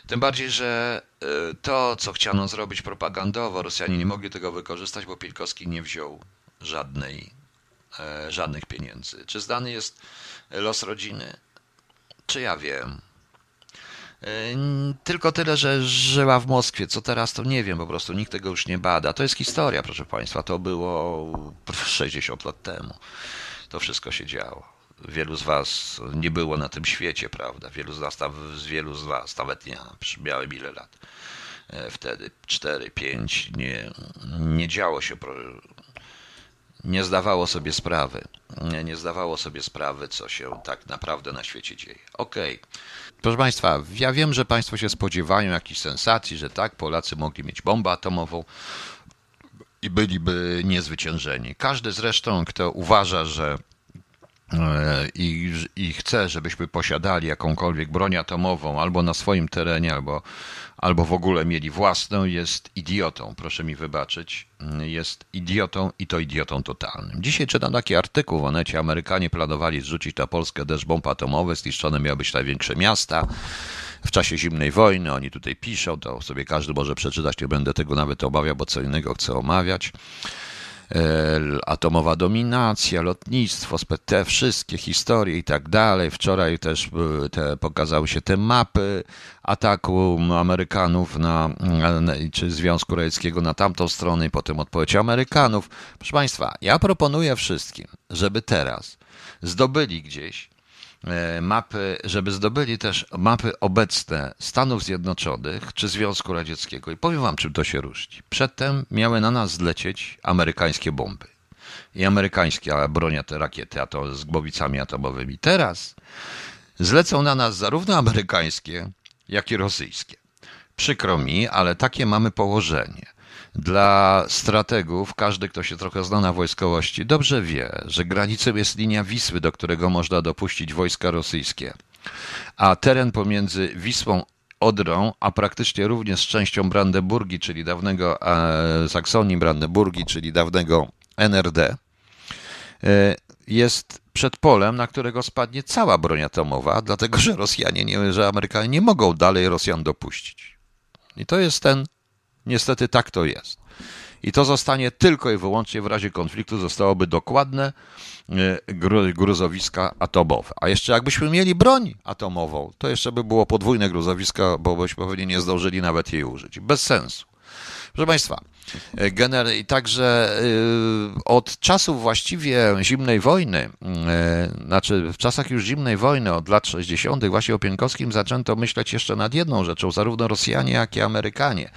Tym bardziej, że y, to, co chciano zrobić propagandowo, Rosjanie nie mogli tego wykorzystać, bo Pilkowski nie wziął żadnej, e, żadnych pieniędzy. Czy znany jest los rodziny? Czy ja wiem? E, tylko tyle, że żyła w Moskwie. Co teraz, to nie wiem, po prostu nikt tego już nie bada. To jest historia, proszę Państwa. To było 60 lat temu. To wszystko się działo wielu z was nie było na tym świecie, prawda? Wielu z nas, z wielu z was, nawet ja, miałem ile lat e, wtedy, 4, 5, nie, nie działo się, nie zdawało sobie sprawy, nie, nie zdawało sobie sprawy, co się tak naprawdę na świecie dzieje. Okej. Okay. Proszę Państwa, ja wiem, że Państwo się spodziewają jakichś sensacji, że tak, Polacy mogli mieć bombę atomową i byliby niezwyciężeni. Każdy zresztą, kto uważa, że i, i chce, żebyśmy posiadali jakąkolwiek broń atomową albo na swoim terenie, albo, albo w ogóle mieli własną, jest idiotą. Proszę mi wybaczyć. Jest idiotą i to idiotą totalnym. Dzisiaj czytam taki artykuł w Onecie. Amerykanie planowali zrzucić na Polskę deszcz bomb atomowych. Zniszczone miały być największe miasta w czasie zimnej wojny. Oni tutaj piszą, to sobie każdy może przeczytać. Nie będę tego nawet obawiał, bo co innego chcę omawiać. Atomowa dominacja, lotnictwo, te wszystkie historie i tak dalej. Wczoraj też te, pokazały się te mapy ataku Amerykanów na, czy Związku Radzieckiego na tamtą stronę i potem odpowiedź Amerykanów. Proszę Państwa, ja proponuję wszystkim, żeby teraz zdobyli gdzieś mapy, żeby zdobyli też mapy obecne Stanów Zjednoczonych czy Związku Radzieckiego. I powiem wam, czym to się różni. Przedtem miały na nas zlecieć amerykańskie bomby i amerykańskie bronia te rakiety atom, z głowicami atomowymi. Teraz zlecą na nas zarówno amerykańskie, jak i rosyjskie. Przykro mi, ale takie mamy położenie. Dla strategów, każdy, kto się trochę zna na wojskowości, dobrze wie, że granicą jest linia Wisły, do którego można dopuścić wojska rosyjskie. A teren pomiędzy Wisłą Odrą, a praktycznie również częścią Brandenburgii, czyli dawnego e, Saksonii Brandenburgii, czyli dawnego NRD, jest przed polem, na którego spadnie cała broń atomowa, dlatego że Rosjanie, nie, że Amerykanie nie mogą dalej Rosjan dopuścić. I to jest ten, niestety tak to jest. I to zostanie tylko i wyłącznie w razie konfliktu zostałoby dokładne e, gruzowiska atomowe. A jeszcze jakbyśmy mieli broń atomową, to jeszcze by było podwójne gruzowiska, bo byśmy pewnie nie zdążyli nawet jej użyć. Bez sensu. Proszę Państwa, e, i także e, od czasów właściwie zimnej wojny, e, znaczy w czasach już zimnej wojny, od lat 60., właśnie o Pienkowskim zaczęto myśleć jeszcze nad jedną rzeczą, zarówno Rosjanie, jak i Amerykanie.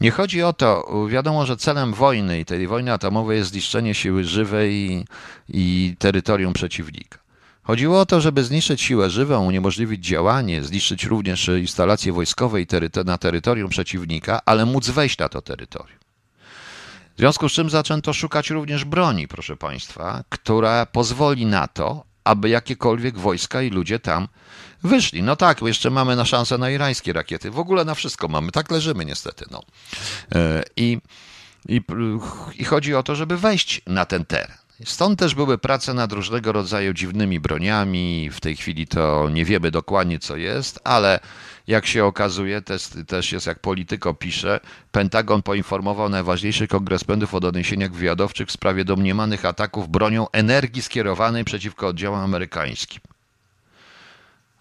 Nie chodzi o to, wiadomo, że celem wojny i tej wojny atomowej jest zniszczenie siły żywej i, i terytorium przeciwnika. Chodziło o to, żeby zniszczyć siłę żywą, uniemożliwić działanie, zniszczyć również instalacje wojskowe na terytorium przeciwnika, ale móc wejść na to terytorium. W związku z czym zaczęto szukać również broni, proszę Państwa, która pozwoli na to, aby jakiekolwiek wojska i ludzie tam wyszli. No tak, jeszcze mamy na szansę na irańskie rakiety. W ogóle na wszystko mamy. Tak leżymy niestety. No. E, I, i, I chodzi o to, żeby wejść na ten teren. Stąd też były prace nad różnego rodzaju dziwnymi broniami. W tej chwili to nie wiemy dokładnie, co jest, ale jak się okazuje, też, też jest jak Polityko pisze, Pentagon poinformował najważniejszych kongresmentów o doniesieniach wywiadowczych w sprawie domniemanych ataków bronią energii skierowanej przeciwko oddziałom amerykańskim.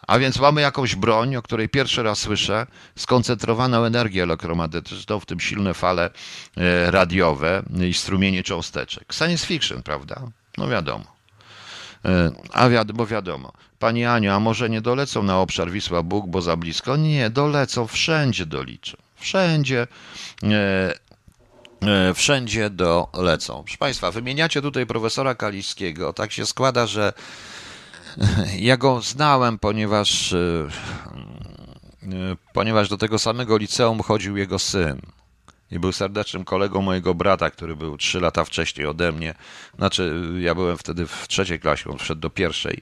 A więc mamy jakąś broń, o której pierwszy raz słyszę, skoncentrowaną energię elektromagnetyczną, w tym silne fale e, radiowe i strumienie cząsteczek. Science fiction, prawda? No wiadomo. E, a wiad bo wiadomo. Pani Aniu, a może nie dolecą na obszar Wisła Bóg, bo za blisko? Nie, dolecą, wszędzie doliczą. Wszędzie. E, wszędzie dolecą. Proszę Państwa, wymieniacie tutaj profesora Kaliskiego. Tak się składa, że ja go znałem, ponieważ, e, e, ponieważ do tego samego liceum chodził jego syn. I był serdecznym kolegą mojego brata, który był trzy lata wcześniej ode mnie. Znaczy, ja byłem wtedy w trzeciej klasie, on wszedł do pierwszej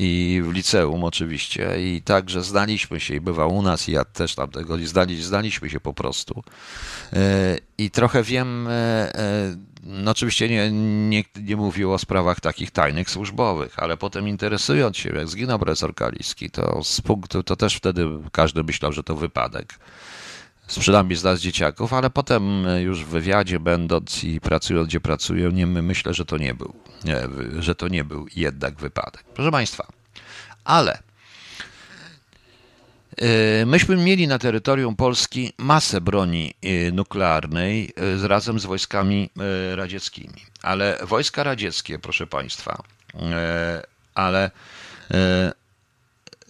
i w liceum oczywiście i także znaliśmy się i bywał u nas i ja też tam tego znali, znaliśmy się po prostu e, i trochę wiem no oczywiście nie, nie, nie mówił o sprawach takich tajnych, służbowych, ale potem interesując się, jak zginął profesor Kaliski, to z punktu, to też wtedy każdy myślał, że to wypadek. Sprzedam z dzieciaków, ale potem już w wywiadzie będąc i pracując gdzie pracuję, nie, myślę, że to nie był, nie, że to nie był jednak wypadek. Proszę Państwa, ale myśmy mieli na terytorium Polski masę broni e, nuklearnej e, razem z wojskami radzieckimi, ale wojska radzieckie, proszę Państwa, ale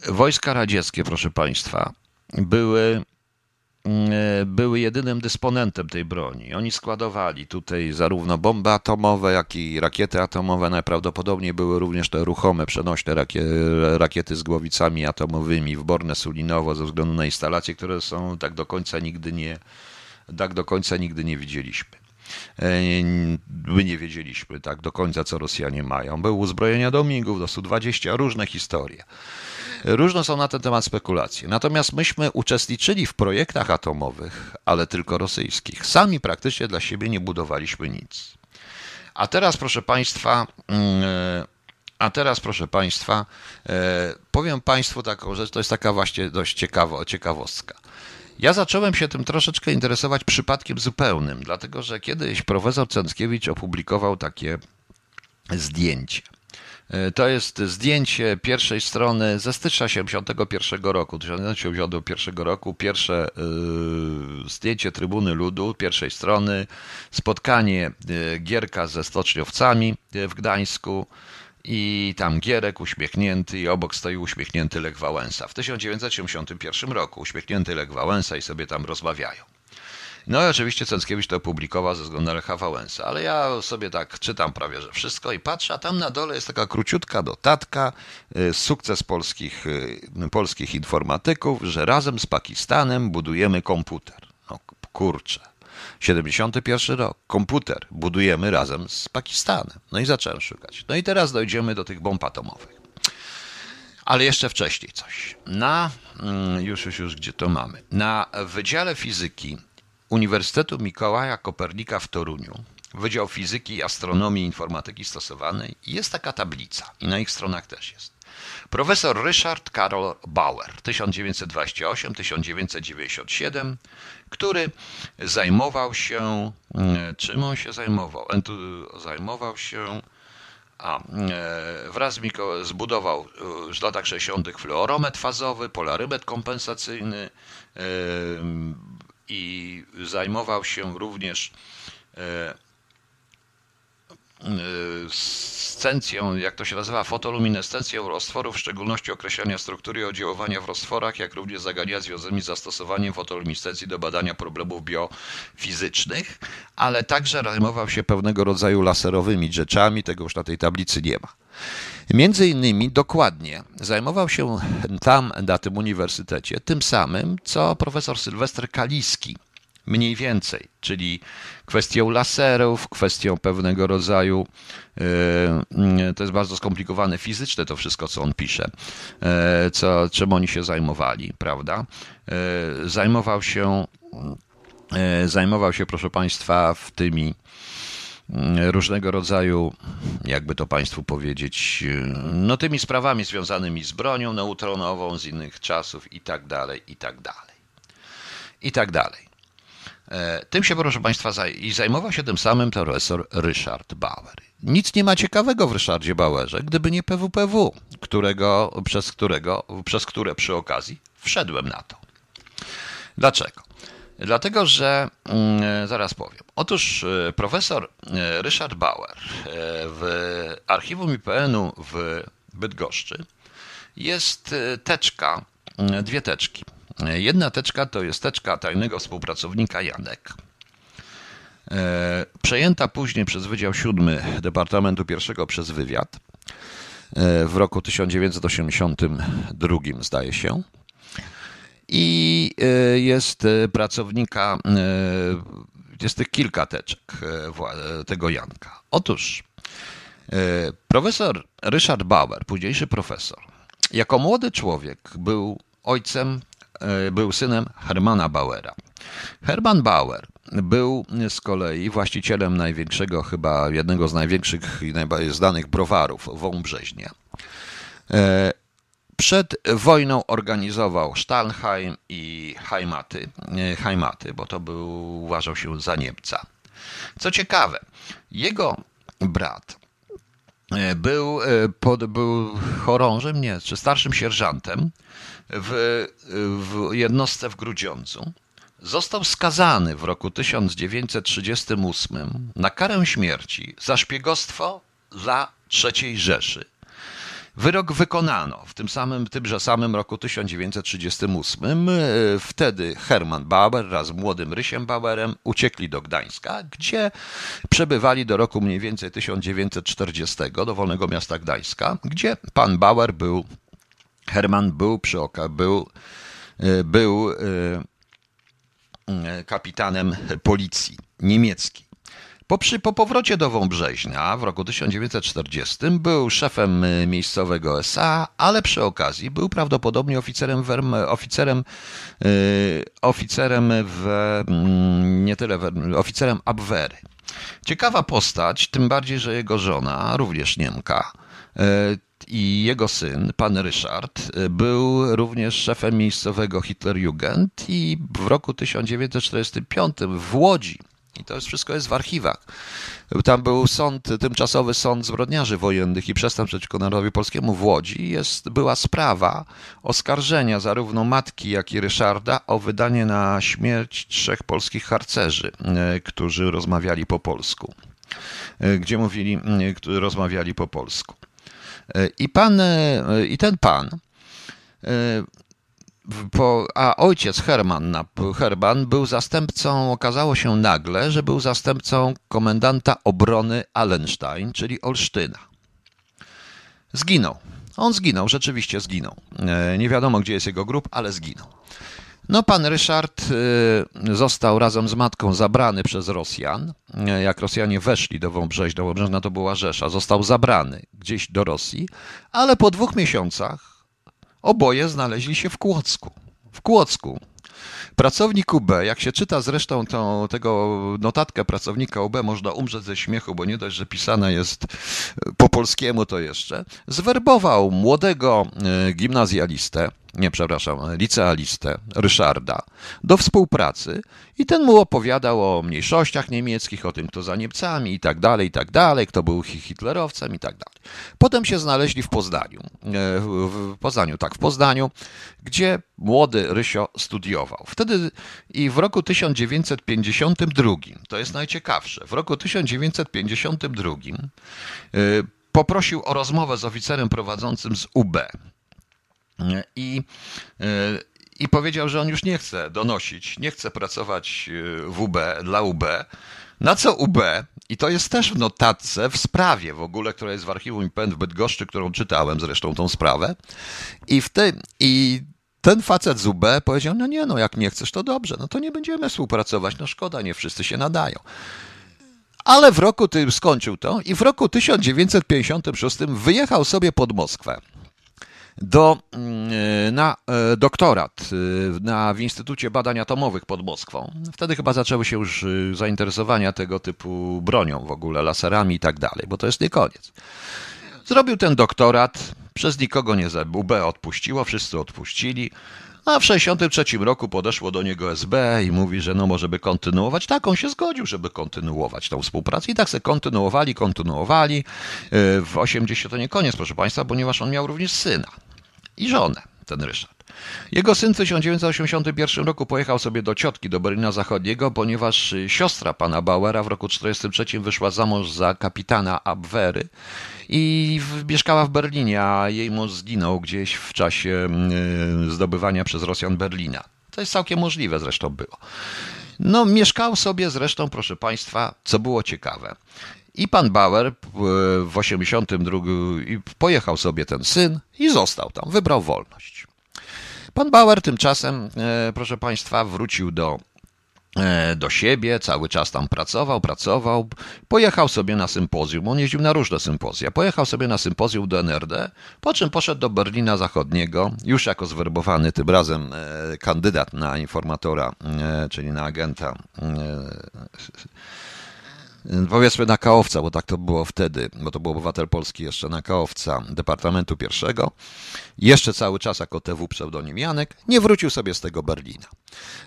wojska radzieckie, proszę Państwa, były E, były jedynym dysponentem tej broni. Oni składowali tutaj zarówno bomby atomowe, jak i rakiety atomowe. Najprawdopodobniej były również te ruchome, przenośne rakiety z głowicami atomowymi w Borne Sulinowo ze względu na instalacje, które są tak do końca nigdy nie, tak do końca nigdy nie widzieliśmy. E, my nie wiedzieliśmy tak do końca, co Rosjanie mają. Były uzbrojenia do migów, do Su-20, różne historie. Różne są na ten temat spekulacje. Natomiast myśmy uczestniczyli w projektach atomowych, ale tylko rosyjskich. Sami praktycznie dla siebie nie budowaliśmy nic. A teraz, proszę Państwa, mm, a teraz, proszę Państwa, e, powiem Państwu taką rzecz, to jest taka właśnie dość ciekawa, ciekawostka. Ja zacząłem się tym troszeczkę interesować przypadkiem zupełnym, dlatego że kiedyś profesor Cęckiewicz opublikował takie zdjęcie. E, to jest zdjęcie pierwszej strony ze stycznia 1971 roku, 1971 roku, pierwsze y, zdjęcie Trybuny Ludu, pierwszej strony, spotkanie y, Gierka ze stoczniowcami w Gdańsku i tam Gierek uśmiechnięty i obok stoi uśmiechnięty Lech Wałęsa. W 1971 roku uśmiechnięty Lech Wałęsa i sobie tam rozmawiają. No i oczywiście Cęckiewicz to opublikował ze względu na Lecha Wałęsa, ale ja sobie tak czytam prawie, że wszystko i patrzę, a tam na dole jest taka króciutka dotatka, y, sukces polskich, y, polskich informatyków, że razem z Pakistanem budujemy komputer. No kurczę. 71 rok, komputer budujemy razem z Pakistanem. No i zacząłem szukać. No i teraz dojdziemy do tych bomb atomowych. Ale jeszcze wcześniej coś. Na, mm, już, już, już, gdzie to mamy? Na Wydziale Fizyki Uniwersytetu Mikołaja Kopernika w Toruniu Wydział Fizyki, Astronomii i Informatyki Stosowanej. Jest taka tablica i na ich stronach też jest. Profesor Richard Karol Bauer, 1928-1997, który zajmował się, mm, czym on się zajmował? Zajmował się, a, e, wraz z Miko zbudował w latach 60. fluorometr fazowy, polarymetr kompensacyjny e, i zajmował się również e, scencją, jak to się nazywa, fotoluminescencją roztworów, w szczególności określania struktury i oddziaływania w roztworach, jak również zagadnienia związanymi z zastosowaniem fotoluminescencji do badania problemów biofizycznych, ale także zajmował się pewnego rodzaju laserowymi rzeczami, tego już na tej tablicy nie ma. Między innymi dokładnie zajmował się tam na tym uniwersytecie tym samym, co profesor Sylwester Kaliski, mniej więcej, czyli kwestią laserów, kwestią pewnego rodzaju, e, to jest bardzo skomplikowane fizyczne to wszystko, co on pisze, e, co, czym oni się zajmowali, prawda? E, zajmował się, zajmował się, proszę Państwa, w tymi różnego rodzaju, jakby to Państwu powiedzieć, no tymi sprawami związanymi z bronią neutronową z innych czasów i tak dalej, i tak dalej. I tak dalej. E, tym się, proszę Państwa, i zajmował się tym samym profesor Ryszard Bauer. Nic nie ma ciekawego w Ryszardzie Bauerze, gdyby nie PWPW, którego, przez, którego, przez które przy okazji wszedłem na to. Dlaczego? Dlatego, że mm, zaraz powiem. Otóż e, profesor e, Ryszard Bauer w archiwum IPN-u w Bydgoszczy jest teczka, dwie teczki. Jedna teczka to jest teczka tajnego współpracownika Janek. E, przejęta później przez Wydział Siódmy Departamentu I przez wywiad e, w roku 1982, zdaje się. I e, jest pracownika, jest tych kilka teczek tego Janka. Otóż profesor Richard Bauer, późniejszy profesor, jako młody człowiek był ojcem E, był synem Hermana Bauera. Herman Bauer był z kolei właścicielem największego, chyba jednego z największych i najbardziej znanych browarów w Wąbrzeźnie. E, przed wojną organizował Stalheim i Heimaty, e, Heimaty, bo to był, uważał się za Niemca. Co ciekawe, jego brat był, pod, był chorążym, nie, czy starszym sierżantem w, w jednostce w Grudziądzu. Został skazany w roku 1938 na karę śmierci za szpiegostwo dla III Rzeszy. Wyrok wykonano w tym samym, tymże samym roku 1938. Wtedy Hermann Bauer wraz z młodym Rysiem Bauerem uciekli do Gdańska, gdzie przebywali do roku mniej więcej 1940 do wolnego miasta Gdańska, gdzie pan Bauer był Herman był przy oka, był, e, był e, e, kapitanem policji niemieckiej. Po, przy, po powrocie do Wąbrzeźnia w roku 1940 był szefem miejscowego SA, ale przy okazji był prawdopodobnie oficerem, w, oficerem, oficerem w, mm, nie tyle, oficerem Abwehry. Ciekawa postać, tym bardziej, że jego żona, również Niemka, i jego syn, pan Ryszard, był również szefem miejscowego Hitlerjugend i w roku 1945 w Łodzi, i to wszystko jest w archiwach, tam był sąd, tymczasowy sąd zbrodniarzy wojennych i przestępstw przeciwko narodowi polskiemu w Łodzi, jest, była sprawa oskarżenia zarówno matki, jak i Ryszarda o wydanie na śmierć trzech polskich harcerzy, e, którzy rozmawiali po polsku. E, gdzie mówili, którzy rozmawiali po polsku. E, I pan, e, i ten pan, e, a ojciec Herman, Herman był zastępcą, okazało się nagle, że był zastępcą komendanta obrony Allenstein, czyli Olsztyna. Zginął. On zginął, rzeczywiście zginął. Nie wiadomo, gdzie jest jego grób, ale zginął. No, pan Ryszard y, został razem z matką zabrany przez Rosjan. Jak Rosjanie weszli do Wąbrzeźna, Wąbrzeźna to była Rzesza, został zabrany gdzieś do Rosji, ale po dwóch miesiącach oboje znaleźli się w Kłodzku. W Kłodzku. Pracownik UB, jak się czyta zresztą tą, tego notatkę pracownika UB, można umrzeć ze śmiechu, bo nie dość, że pisana jest po polskiemu to jeszcze, zwerbował młodego e, gimnazjalistę, nie przepraszam, licealistę Ryszarda do współpracy i ten mu opowiadał o mniejszościach niemieckich, o tym, kto za Niemcami i tak dalej, i tak dalej, kto był hitlerowcem i tak dalej. Potem się znaleźli w Poznaniu, e, w Poznaniu, tak, w Poznaniu, gdzie młody Rysio studiował. Wtedy i w roku 1952, to jest najciekawsze, w roku 1952 e, poprosił o rozmowę z oficerem prowadzącym z UB. I, e, I powiedział, że on już nie chce donosić, nie chce pracować e, w UB, dla UB. Na co UB, i to jest też w notatce, w sprawie w ogóle, która jest w archiwum IPN w Bydgoszczy, którą czytałem zresztą tą sprawę. I, w te, i ten facet z UB powiedział, no nie, no jak nie chcesz, to dobrze, no to nie będziemy współpracować, no szkoda, nie wszyscy się nadają. Ale w roku tym skończył to i w roku 1956 wyjechał sobie pod Moskwę do, mm, na e, doktorat e, na, w Instytucie Badań Atomowych pod Moskwą. Wtedy chyba zaczęły się już e, zainteresowania tego typu bronią w ogóle, laserami i tak dalej, bo to jest nie koniec. Zrobił ten doktorat, przez nikogo nie zabił, B odpuściło, wszyscy odpuścili. A w 1963 roku podeszło do niego SB i mówi, że no może by kontynuować. Tak, on się zgodził, żeby kontynuować tą współpracę. I tak se kontynuowali, kontynuowali. W 80 to nie koniec, proszę Państwa, ponieważ on miał również syna i żonę, ten Ryszard. Jego syn w 1981 roku pojechał sobie do ciotki do Berlina Zachodniego, ponieważ siostra pana Bauera w roku 1943 wyszła za mąż za kapitana Abwehry i mieszkała w Berlinie, a jej mąż zginął gdzieś w czasie mm, zdobywania przez Rosjan Berlina. To jest całkiem możliwe zresztą było. No, mieszkał sobie zresztą, proszę Państwa, co było ciekawe. I pan Bauer w 82 pojechał sobie ten syn i został tam, wybrał wolność. Pan Bauer tymczasem, e, proszę Państwa, wrócił do, e, do siebie, cały czas tam pracował, pracował. Pojechał sobie na sympozjum, on jeździł na różne sympozja. Pojechał sobie na sympozjum do NRD, po czym poszedł do Berlina Zachodniego, już jako zwerbowany tym razem e, kandydat na informatora, czyli na agenta powiedzmy na Kaowca, bo tak to było wtedy, bo to był obywatel polski jeszcze na Kaowca Departamentu Pierwszego, jeszcze cały czas jako TW pseudonim Janek, nie wrócił sobie z tego Berlina.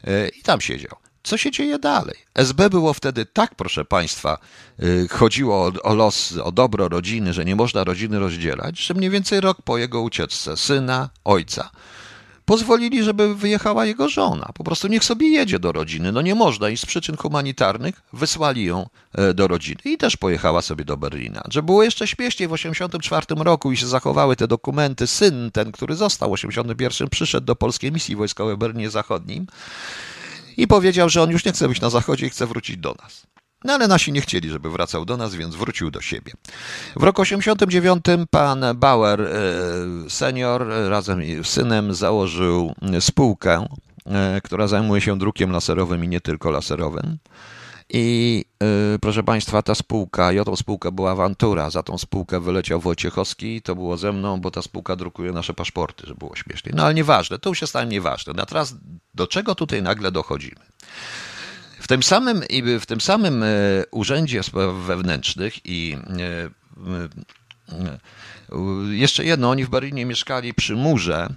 E, I tam siedział. Co się dzieje dalej? SB było wtedy tak, proszę Państwa, e, chodziło o, o los, o dobro rodziny, że nie można rodziny rozdzielać, że mniej więcej rok po jego ucieczce syna, ojca, pozwolili, żeby wyjechała jego żona. Po prostu niech sobie jedzie do rodziny. No nie można i z przyczyn humanitarnych wysłali ją e, do rodziny i też pojechała sobie do Berlina. Że było jeszcze śmieszniej w 1984 roku i się zachowały te dokumenty. Syn ten, który został w 1981, przyszedł do polskiej misji wojskowej w Berlinie Zachodnim i powiedział, że on już nie chce być na zachodzie i chce wrócić do nas. No ale nasi nie chcieli, żeby wracał do nas, więc wrócił do siebie. W roku 89 pan Bauer e, senior razem z synem założył spółkę, e, która zajmuje się drukiem laserowym i nie tylko laserowym. I yy, proszę Państwa, ta spółka, o tą spółkę była awantura. Za tą spółkę wyleciał Wojciechowski, to było ze mną, bo ta spółka drukuje nasze paszporty, że było śmiesznie. No ale nieważne, to już jest tam nieważne. No teraz do czego tutaj nagle dochodzimy? W tym samym, w tym samym e, Urzędzie Spraw Wewnętrznych i e, e, jeszcze jedno, oni w Berlinie mieszkali przy murze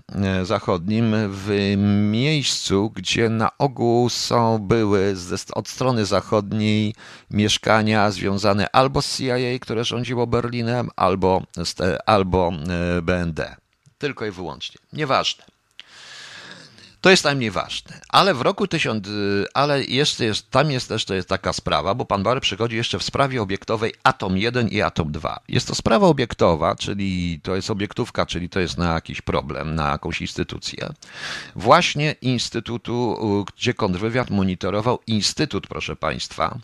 zachodnim, w miejscu, gdzie na ogół są, były od strony zachodniej mieszkania związane albo z CIA, które rządziło Berlinem, albo, albo BND. Tylko i wyłącznie. Nieważne. To jest najmniej ważne. Ale w roku 1000, ale jeszcze jest, tam jest też to jest taka sprawa, bo pan Bauer przychodzi jeszcze w sprawie obiektowej Atom 1 i Atom 2. Jest to sprawa obiektowa, czyli to jest obiektówka, czyli to jest na jakiś problem, na jakąś instytucję. Właśnie instytutu, gdzie kontrwywiad monitorował instytut, proszę państwa,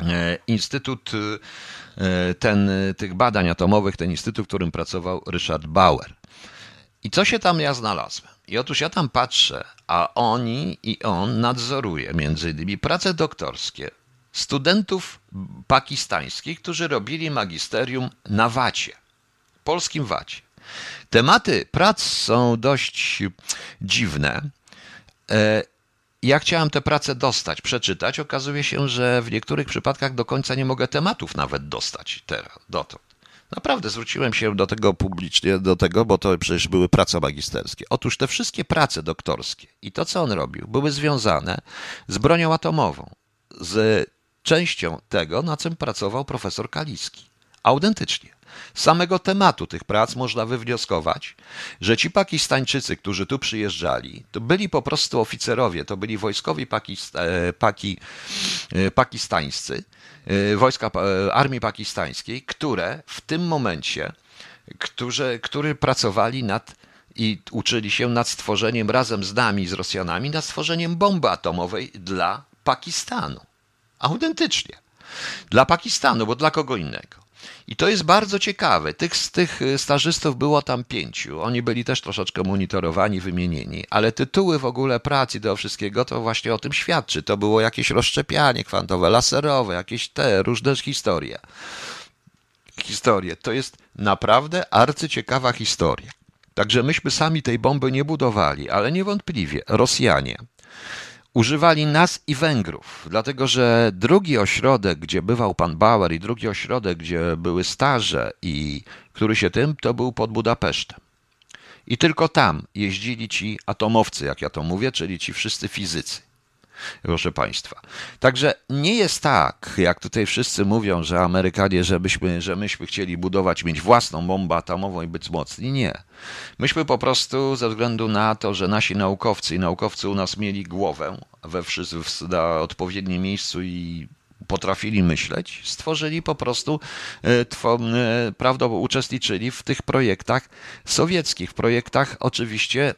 e, Instytut e, ten, tych badań atomowych, ten instytut, w którym pracował Richard Bauer. I co się tam ja znalazłem? I otóż ja tam patrzę, a oni i on nadzoruje między innymi prace doktorskie studentów pakistańskich, którzy robili magisterium na Wacie, polskim Wacie. Tematy prac są dość dziwne, e, ja chciałem tę pracę dostać, przeczytać. Okazuje się, że w niektórych przypadkach do końca nie mogę tematów nawet dostać teraz, dotąd. Naprawdę zwróciłem się do tego publicznie, do tego, bo to przecież były prace magisterskie. Otóż te wszystkie prace doktorskie i to, co on robił, były związane z bronią atomową, z częścią tego, na czym pracował profesor Kaliski. Autentycznie. Z samego tematu tych prac można wywnioskować, że ci Pakistańczycy, którzy tu przyjeżdżali, to byli po prostu oficerowie, to byli wojskowi pakista, e, paki, e, pakistańscy, e, wojska armii pakistańskiej, które w tym momencie, którzy, którzy pracowali nad i uczyli się nad stworzeniem razem z nami, z Rosjanami, nad stworzeniem bomby atomowej dla Pakistanu. Autentycznie. Dla Pakistanu, bo dla kogo innego. I to jest bardzo ciekawe. Tych, z tych y, stażystów było tam pięciu. Oni byli też troszeczkę monitorowani, wymienieni, ale tytuły w ogóle pracy do wszystkiego to właśnie o tym świadczy. To było jakieś rozszczepianie kwantowe, laserowe, jakieś te różne historie. Historie. To jest naprawdę arcyciekawa historia. Także myśmy sami tej bomby nie budowali, ale niewątpliwie Rosjanie używali nas i Węgrów, dlatego że drugi ośrodek, gdzie bywał pan Bauer i drugi ośrodek, gdzie były staże i który się tym, to był pod Budapesztem. I tylko tam jeździli ci atomowcy, jak ja to mówię, czyli ci wszyscy fizycy proszę Państwa. Także nie jest tak, jak tutaj wszyscy mówią, że Amerykanie, żebyśmy, że myśmy chcieli budować, mieć własną bombę atomową i być mocni. Nie. Myśmy po prostu ze względu na to, że nasi naukowcy i naukowcy u nas mieli głowę we na odpowiednim miejscu i potrafili myśleć, stworzyli po prostu, e, e, prawda, uczestniczyli w tych projektach sowieckich, w projektach oczywiście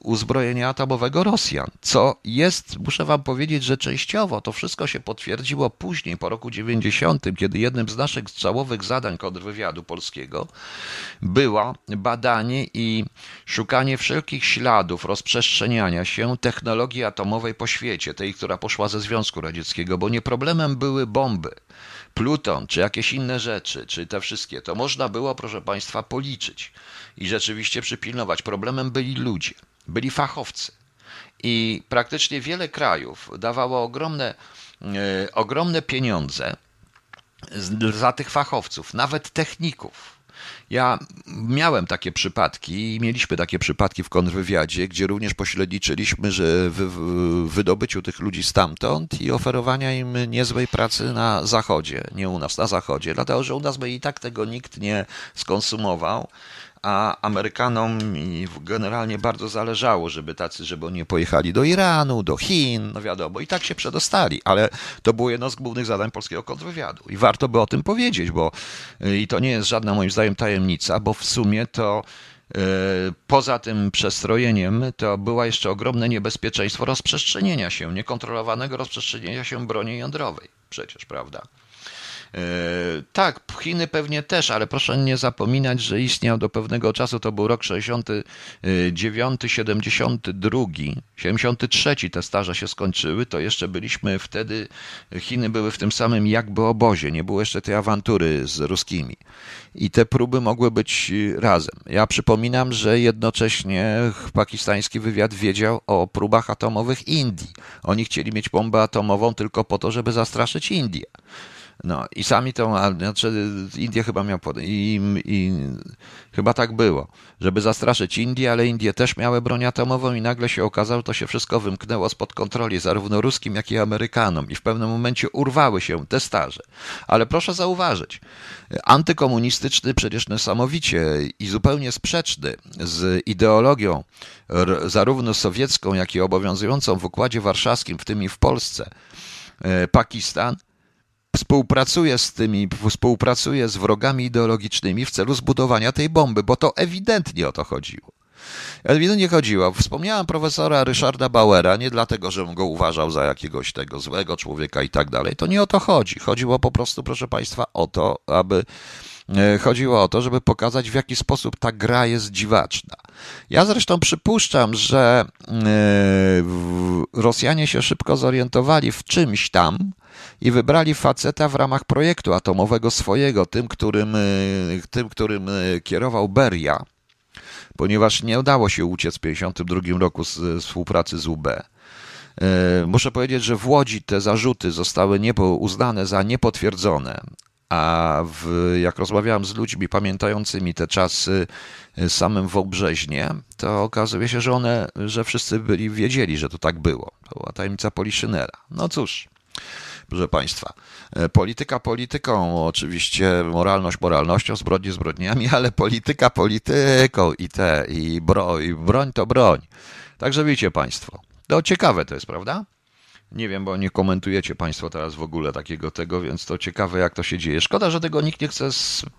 uzbrojenia atomowego Rosjan, co jest, muszę wam powiedzieć, że częściowo to wszystko się potwierdziło później, po roku 90, kiedy jednym z naszych czołowych zadań kontrwywiadu polskiego było badanie i szukanie wszelkich śladów rozprzestrzeniania się technologii atomowej po świecie, tej, która poszła ze Związku Radzieckiego, bo nie problemem były bomby, pluton, czy jakieś inne rzeczy, czy te wszystkie, to można było, proszę Państwa, policzyć i rzeczywiście przypilnować. Problemem byli ludzie, byli fachowcy. I praktycznie wiele krajów dawało ogromne, e, ogromne pieniądze za tych fachowców, nawet techników. Ja miałem takie przypadki i mieliśmy takie przypadki w kontrwywiadzie, gdzie również pośredniczyliśmy, że w, w wydobyciu tych ludzi stamtąd i oferowania im niezłej pracy na zachodzie, nie u nas, na zachodzie, dlatego że u nas by i tak tego nikt nie skonsumował a Amerykanom generalnie bardzo zależało, żeby tacy, żeby oni pojechali do Iranu, do Chin, no wiadomo, i tak się przedostali, ale to było jedno z głównych zadań polskiego kontrwywiadu i warto by o tym powiedzieć, bo y, i to nie jest żadna moim zdaniem tajemnica, bo w sumie to y, Poza tym przestrojeniem to było jeszcze ogromne niebezpieczeństwo rozprzestrzenienia się, niekontrolowanego rozprzestrzenienia się broni jądrowej. Przecież, prawda? E, tak, Chiny pewnie też, ale proszę nie zapominać, że istniał do pewnego czasu, to był rok 69, 72, 73 te staże się skończyły, to jeszcze byliśmy wtedy, Chiny były w tym samym jakby obozie, nie było jeszcze tej awantury z ruskimi. I te próby mogły być razem. Ja przypominam, że jednocześnie pakistański wywiad wiedział o próbach atomowych Indii. Oni chcieli mieć bombę atomową tylko po to, żeby zastraszyć Indię. No i sami to, znaczy Indie chyba miał, pod... I, i chyba tak było, żeby zastraszyć Indię, ale Indie też miały broń atomową i nagle się okazało, to się wszystko wymknęło spod kontroli zarówno ruskim, jak i Amerykanom i w pewnym momencie urwały się te starze. Ale proszę zauważyć, antykomunistyczny przecież niesamowicie i zupełnie sprzeczny z ideologią zarówno sowiecką, jak i obowiązującą w Układzie Warszawskim, w tym i w Polsce, e, Pakistan – współpracuje z tymi, współpracuje z wrogami ideologicznymi w celu zbudowania tej bomby, bo to ewidentnie o to chodziło. Ewidentnie chodziło. Wspomniałem profesora Ryszarda Bauera, nie dlatego, żebym go uważał za jakiegoś tego złego człowieka i tak dalej. To nie o to chodzi. Chodziło po prostu, proszę Państwa, o to, aby e, chodziło o to, żeby pokazać, w jaki sposób ta gra jest dziwaczna. Ja zresztą przypuszczam, że e, Rosjanie się szybko zorientowali w czymś tam, i wybrali faceta w ramach projektu atomowego swojego, tym, którym, y, tym, którym y, kierował Beria. ponieważ nie udało się uciec w 1952 roku z współpracy z UB. Muszę powiedzieć, że w Łodzi te zarzuty zostały uznane za niepotwierdzone, a w, jak rozmawiałem z ludźmi pamiętającymi te czasy samym w Obrzeźnie, to okazuje się, że one, że wszyscy byli wiedzieli, że to tak było. To była tajemnica Poliszynela. No cóż, proszę Państwa, e, polityka polityką, oczywiście moralność moralnością, zbrodnie zbrodniami, ale polityka polityką i te, i broń, i broń to broń. Także wiecie Państwo, to ciekawe to jest, prawda? Nie wiem, bo nie komentujecie Państwo teraz w ogóle takiego tego, więc to ciekawe, jak to się dzieje. Szkoda, że tego nikt nie chce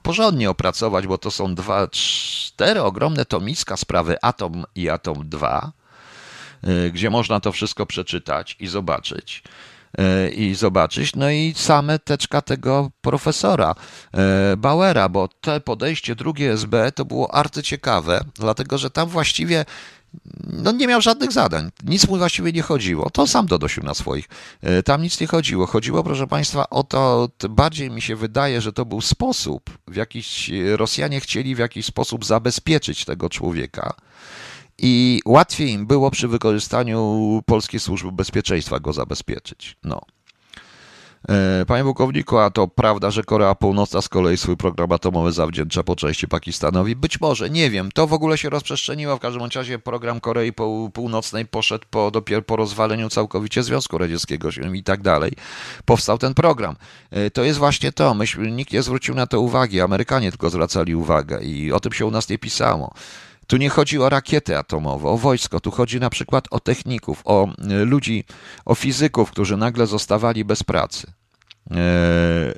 porządnie opracować, bo to są dwa, cztery ogromne tomiska sprawy Atom i Atom 2, y, gdzie można to wszystko przeczytać i zobaczyć i zobaczyć. No i same teczka tego profesora y, Bauera, bo te podejście drugie SB to było arcyciekawe, dlatego że tam właściwie no nie miał żadnych zadań. Nic mu właściwie nie chodziło. To sam dodosił na swoich. E, tam nic nie chodziło. Chodziło, proszę Państwa, o to, bardziej mi się wydaje, że to był sposób, w jakiś Rosjanie chcieli w jakiś sposób zabezpieczyć tego człowieka. I łatwiej im było przy wykorzystaniu polskiej służby bezpieczeństwa go zabezpieczyć. No. E, panie pułkowniku, a to prawda, że Korea Północna z kolei swój program atomowy zawdzięcza po części Pakistanowi? Być może, nie wiem. To w ogóle się rozprzestrzeniło. W każdym razie program Korei Północnej poszedł po, dopiero po rozwaleniu całkowicie Związku Radzieckiego i tak dalej. Powstał ten program. E, to jest właśnie to. Myśmy, nikt nie zwrócił na to uwagi. Amerykanie tylko zwracali uwagę i o tym się u nas nie pisało. Tu nie chodzi o rakiety atomowe, o wojsko, tu chodzi na przykład o techników, o e, ludzi, o fizyków, którzy nagle zostawali bez pracy. E,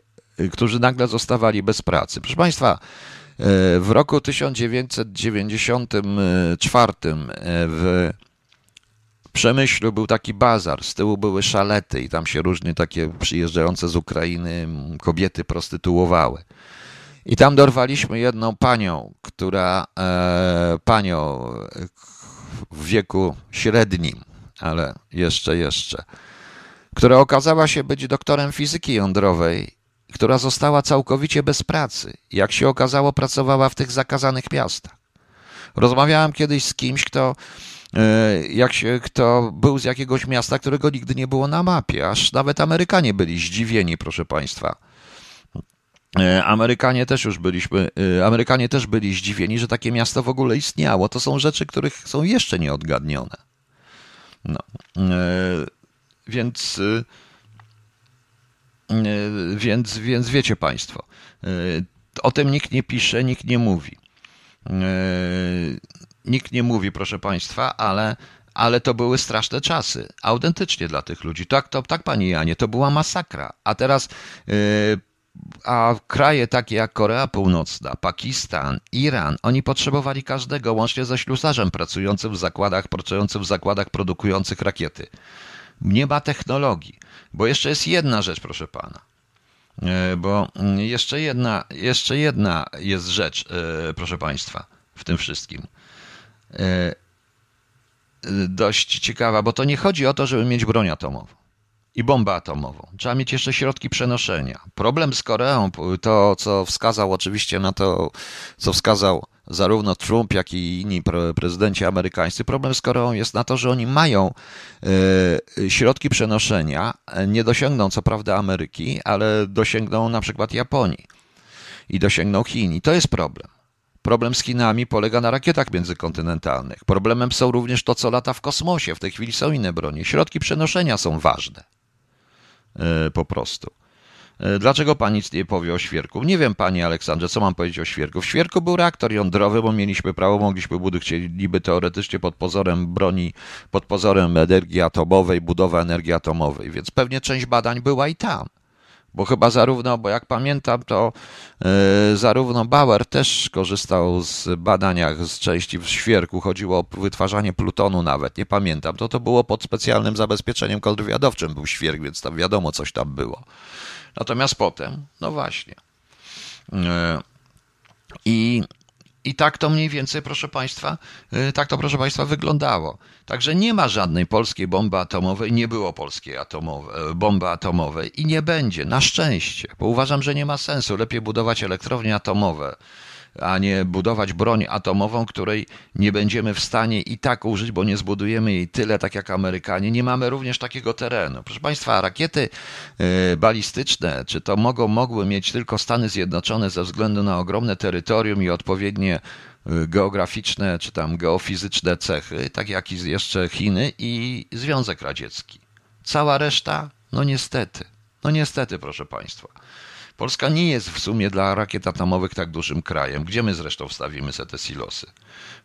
którzy nagle zostawali bez pracy. Proszę Państwa, e, w roku 1994 w Przemyślu był taki bazar, z tyłu były szalety i tam się różne takie przyjeżdżające z Ukrainy kobiety prostytuowały. I tam dorwaliśmy jedną panią, która, e, panią w wieku średnim, ale jeszcze, jeszcze, która okazała się być doktorem fizyki jądrowej, która została całkowicie bez pracy. Jak się okazało, pracowała w tych zakazanych miastach. Rozmawiałem kiedyś z kimś, kto, e, jak się, kto był z jakiegoś miasta, którego nigdy nie było na mapie, aż nawet Amerykanie byli zdziwieni, proszę Państwa Amerykanie też już byliśmy, e, Amerykanie też byli zdziwieni, że takie miasto w ogóle istniało. To są rzeczy, których są jeszcze nieodgadnione. No. E, więc, więc, więc wiecie Państwo, o tym nikt nie pisze, nikt nie mówi. Nikt nie mówi, proszę Państwa, ale, ale to były straszne czasy. Autentycznie dla tych ludzi. Tak, to, tak, Pani Janie, to była masakra. A teraz a kraje takie jak Korea Północna, Pakistan, Iran, oni potrzebowali każdego, łącznie ze ślusarzem pracującym w zakładach, pracującym w zakładach produkujących rakiety. Nie ma technologii, bo jeszcze jest jedna rzecz, proszę pana. E, bo mm, jeszcze jedna, jeszcze jedna jest rzecz, e, proszę państwa, w tym wszystkim. E, dość ciekawa, bo to nie chodzi o to, żeby mieć broń atomową i bombę atomową. Trzeba mieć jeszcze środki przenoszenia. Problem z Koreą, to co wskazał oczywiście na to, co wskazał zarówno Trump, jak i inni prezydenci amerykańscy, problem z Koreą jest na to, że oni mają e, środki przenoszenia, nie dosięgną co prawda Ameryki, ale dosięgną na przykład Japonii i dosięgną Chin. I to jest problem. Problem z Chinami polega na rakietach międzykontynentalnych. Problemem są również to, co lata w kosmosie. W tej chwili są inne bronie. Środki przenoszenia są ważne. E, po prostu. E, dlaczego pan nic nie powie o świerku? Nie wiem, panie Aleksandrze, co mam powiedzieć o świerku. W świerku był reaktor jądrowy, bo mieliśmy prawo, mogliśmy budować, chcieliby teoretycznie pod pozorem broni, pod pozorem energii atomowej, budowa energii atomowej, więc pewnie część badań była i tam. Bo chyba zarówno, bo jak pamiętam, to yy, zarówno Bauer też korzystał z badaniach z części w świerku. Chodziło o wytwarzanie plutonu nawet, nie pamiętam. To to było pod specjalnym zabezpieczeniem kontrwywiadowczym był świerk, więc tam wiadomo, coś tam było. Natomiast potem, no właśnie. Yy, I i tak to mniej więcej, proszę Państwa, y, tak to, proszę Państwa, wyglądało. Także nie ma żadnej polskiej bomby atomowej, nie było polskiej atomowej, e, bomby atomowej i nie będzie, na szczęście, bo uważam, że nie ma sensu. Lepiej budować elektrownie atomowe a nie budować broń atomową, której nie będziemy w stanie i tak użyć, bo nie zbudujemy jej tyle, tak jak Amerykanie. Nie mamy również takiego terenu. Proszę Państwa, rakiety e, balistyczne, czy to mogą, mogły mieć tylko Stany Zjednoczone ze względu na ogromne terytorium i odpowiednie e, geograficzne czy tam geofizyczne cechy, tak jak i jeszcze Chiny i Związek Radziecki. Cała reszta, no niestety, no niestety, proszę Państwa. Polska nie jest w sumie dla rakiet atomowych tak dużym krajem. Gdzie my zresztą wstawimy sobie te silosy?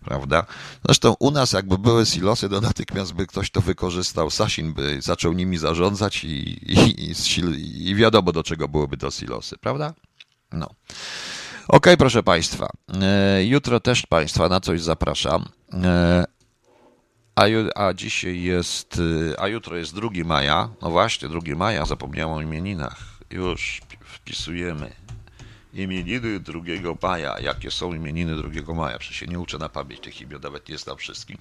Prawda? Zresztą u nas jakby były silosy, to natychmiast by ktoś to wykorzystał. Sasin by zaczął nimi zarządzać i, i, i, i wiadomo do czego byłyby to silosy, prawda? No. Ok, proszę Państwa. E, jutro też Państwa na coś zapraszam. E, a, a dzisiaj jest, e, a jutro jest 2 maja. No właśnie, 2 maja, zapomniałem o imieninach. Już wpisujemy imieniny 2 maja. Jakie są imieniny 2 maja? Przecież się nie uczę na pamięć tych imion, nawet nie znam wszystkich.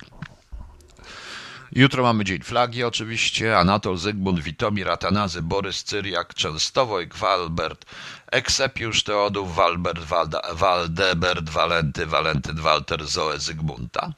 Jutro mamy Dzień Flagi oczywiście. Anatol, Zygmunt, Witomir, Atanazy, Borys, Cyriak, Częstowoj, Walbert, Eksepiusz, Teodów, Walbert, Walda, Waldebert, Walenty, Walentyn, Walter, Zoe, Zygmunta.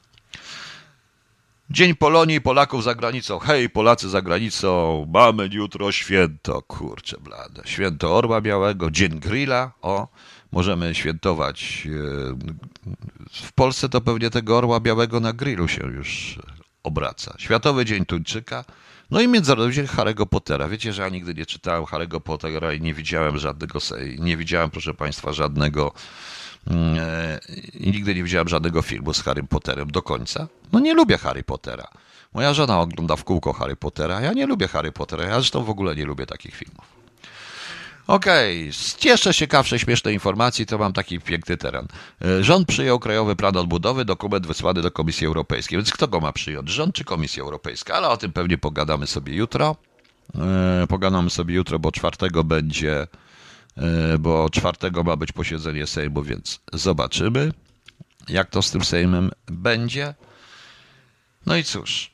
Dzień Polonii Polaków za granicą. Hej, Polacy za granicą, mamy jutro święto. Kurczę blade. Święto Orła Białego, Dzień Grilla. O, możemy świętować. E, w Polsce to pewnie tego Orła Białego na grillu się już obraca. Światowy Dzień Tuńczyka. No i Międzynarodowy Dzień Harry'ego Pottera. Wiecie, że ja nigdy nie czytałem Harry'ego Pottera i nie widziałem żadnego, nie widziałem, proszę Państwa, żadnego i nigdy nie widziałem żadnego filmu z Harry Potterem do końca. No nie lubię Harry Pottera. Moja żona ogląda w kółko Harry Pottera, ja nie lubię Harry Pottera, ja zresztą w ogóle nie lubię takich filmów. Okej, okay. jeszcze ciekawsze, śmieszne informacji, to mam taki piękny teren. Rząd przyjął Krajowy Plan Odbudowy, dokument wysłany do Komisji Europejskiej. Więc kto go ma przyjąć? Rząd czy Komisja Europejska? Ale o tym pewnie pogadamy sobie jutro. E, pogadamy sobie jutro, bo czwartego będzie E, bo czwartego ma być posiedzenie Sejmu, więc zobaczymy, jak to z tym Sejmem będzie. No i cóż,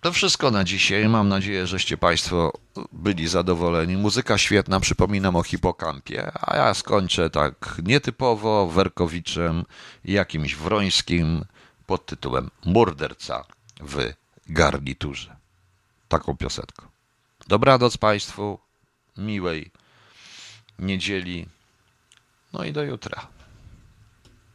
to wszystko na dzisiaj. Mam nadzieję, żeście Państwo byli zadowoleni. Muzyka świetna, przypominam o hipokampie, a ja skończę tak nietypowo Werkowiczem jakimś Wrońskim pod tytułem Morderca w garniturze. Taką piosenką. Dobranoc Państwu, miłej niedzieli. No i do jutra.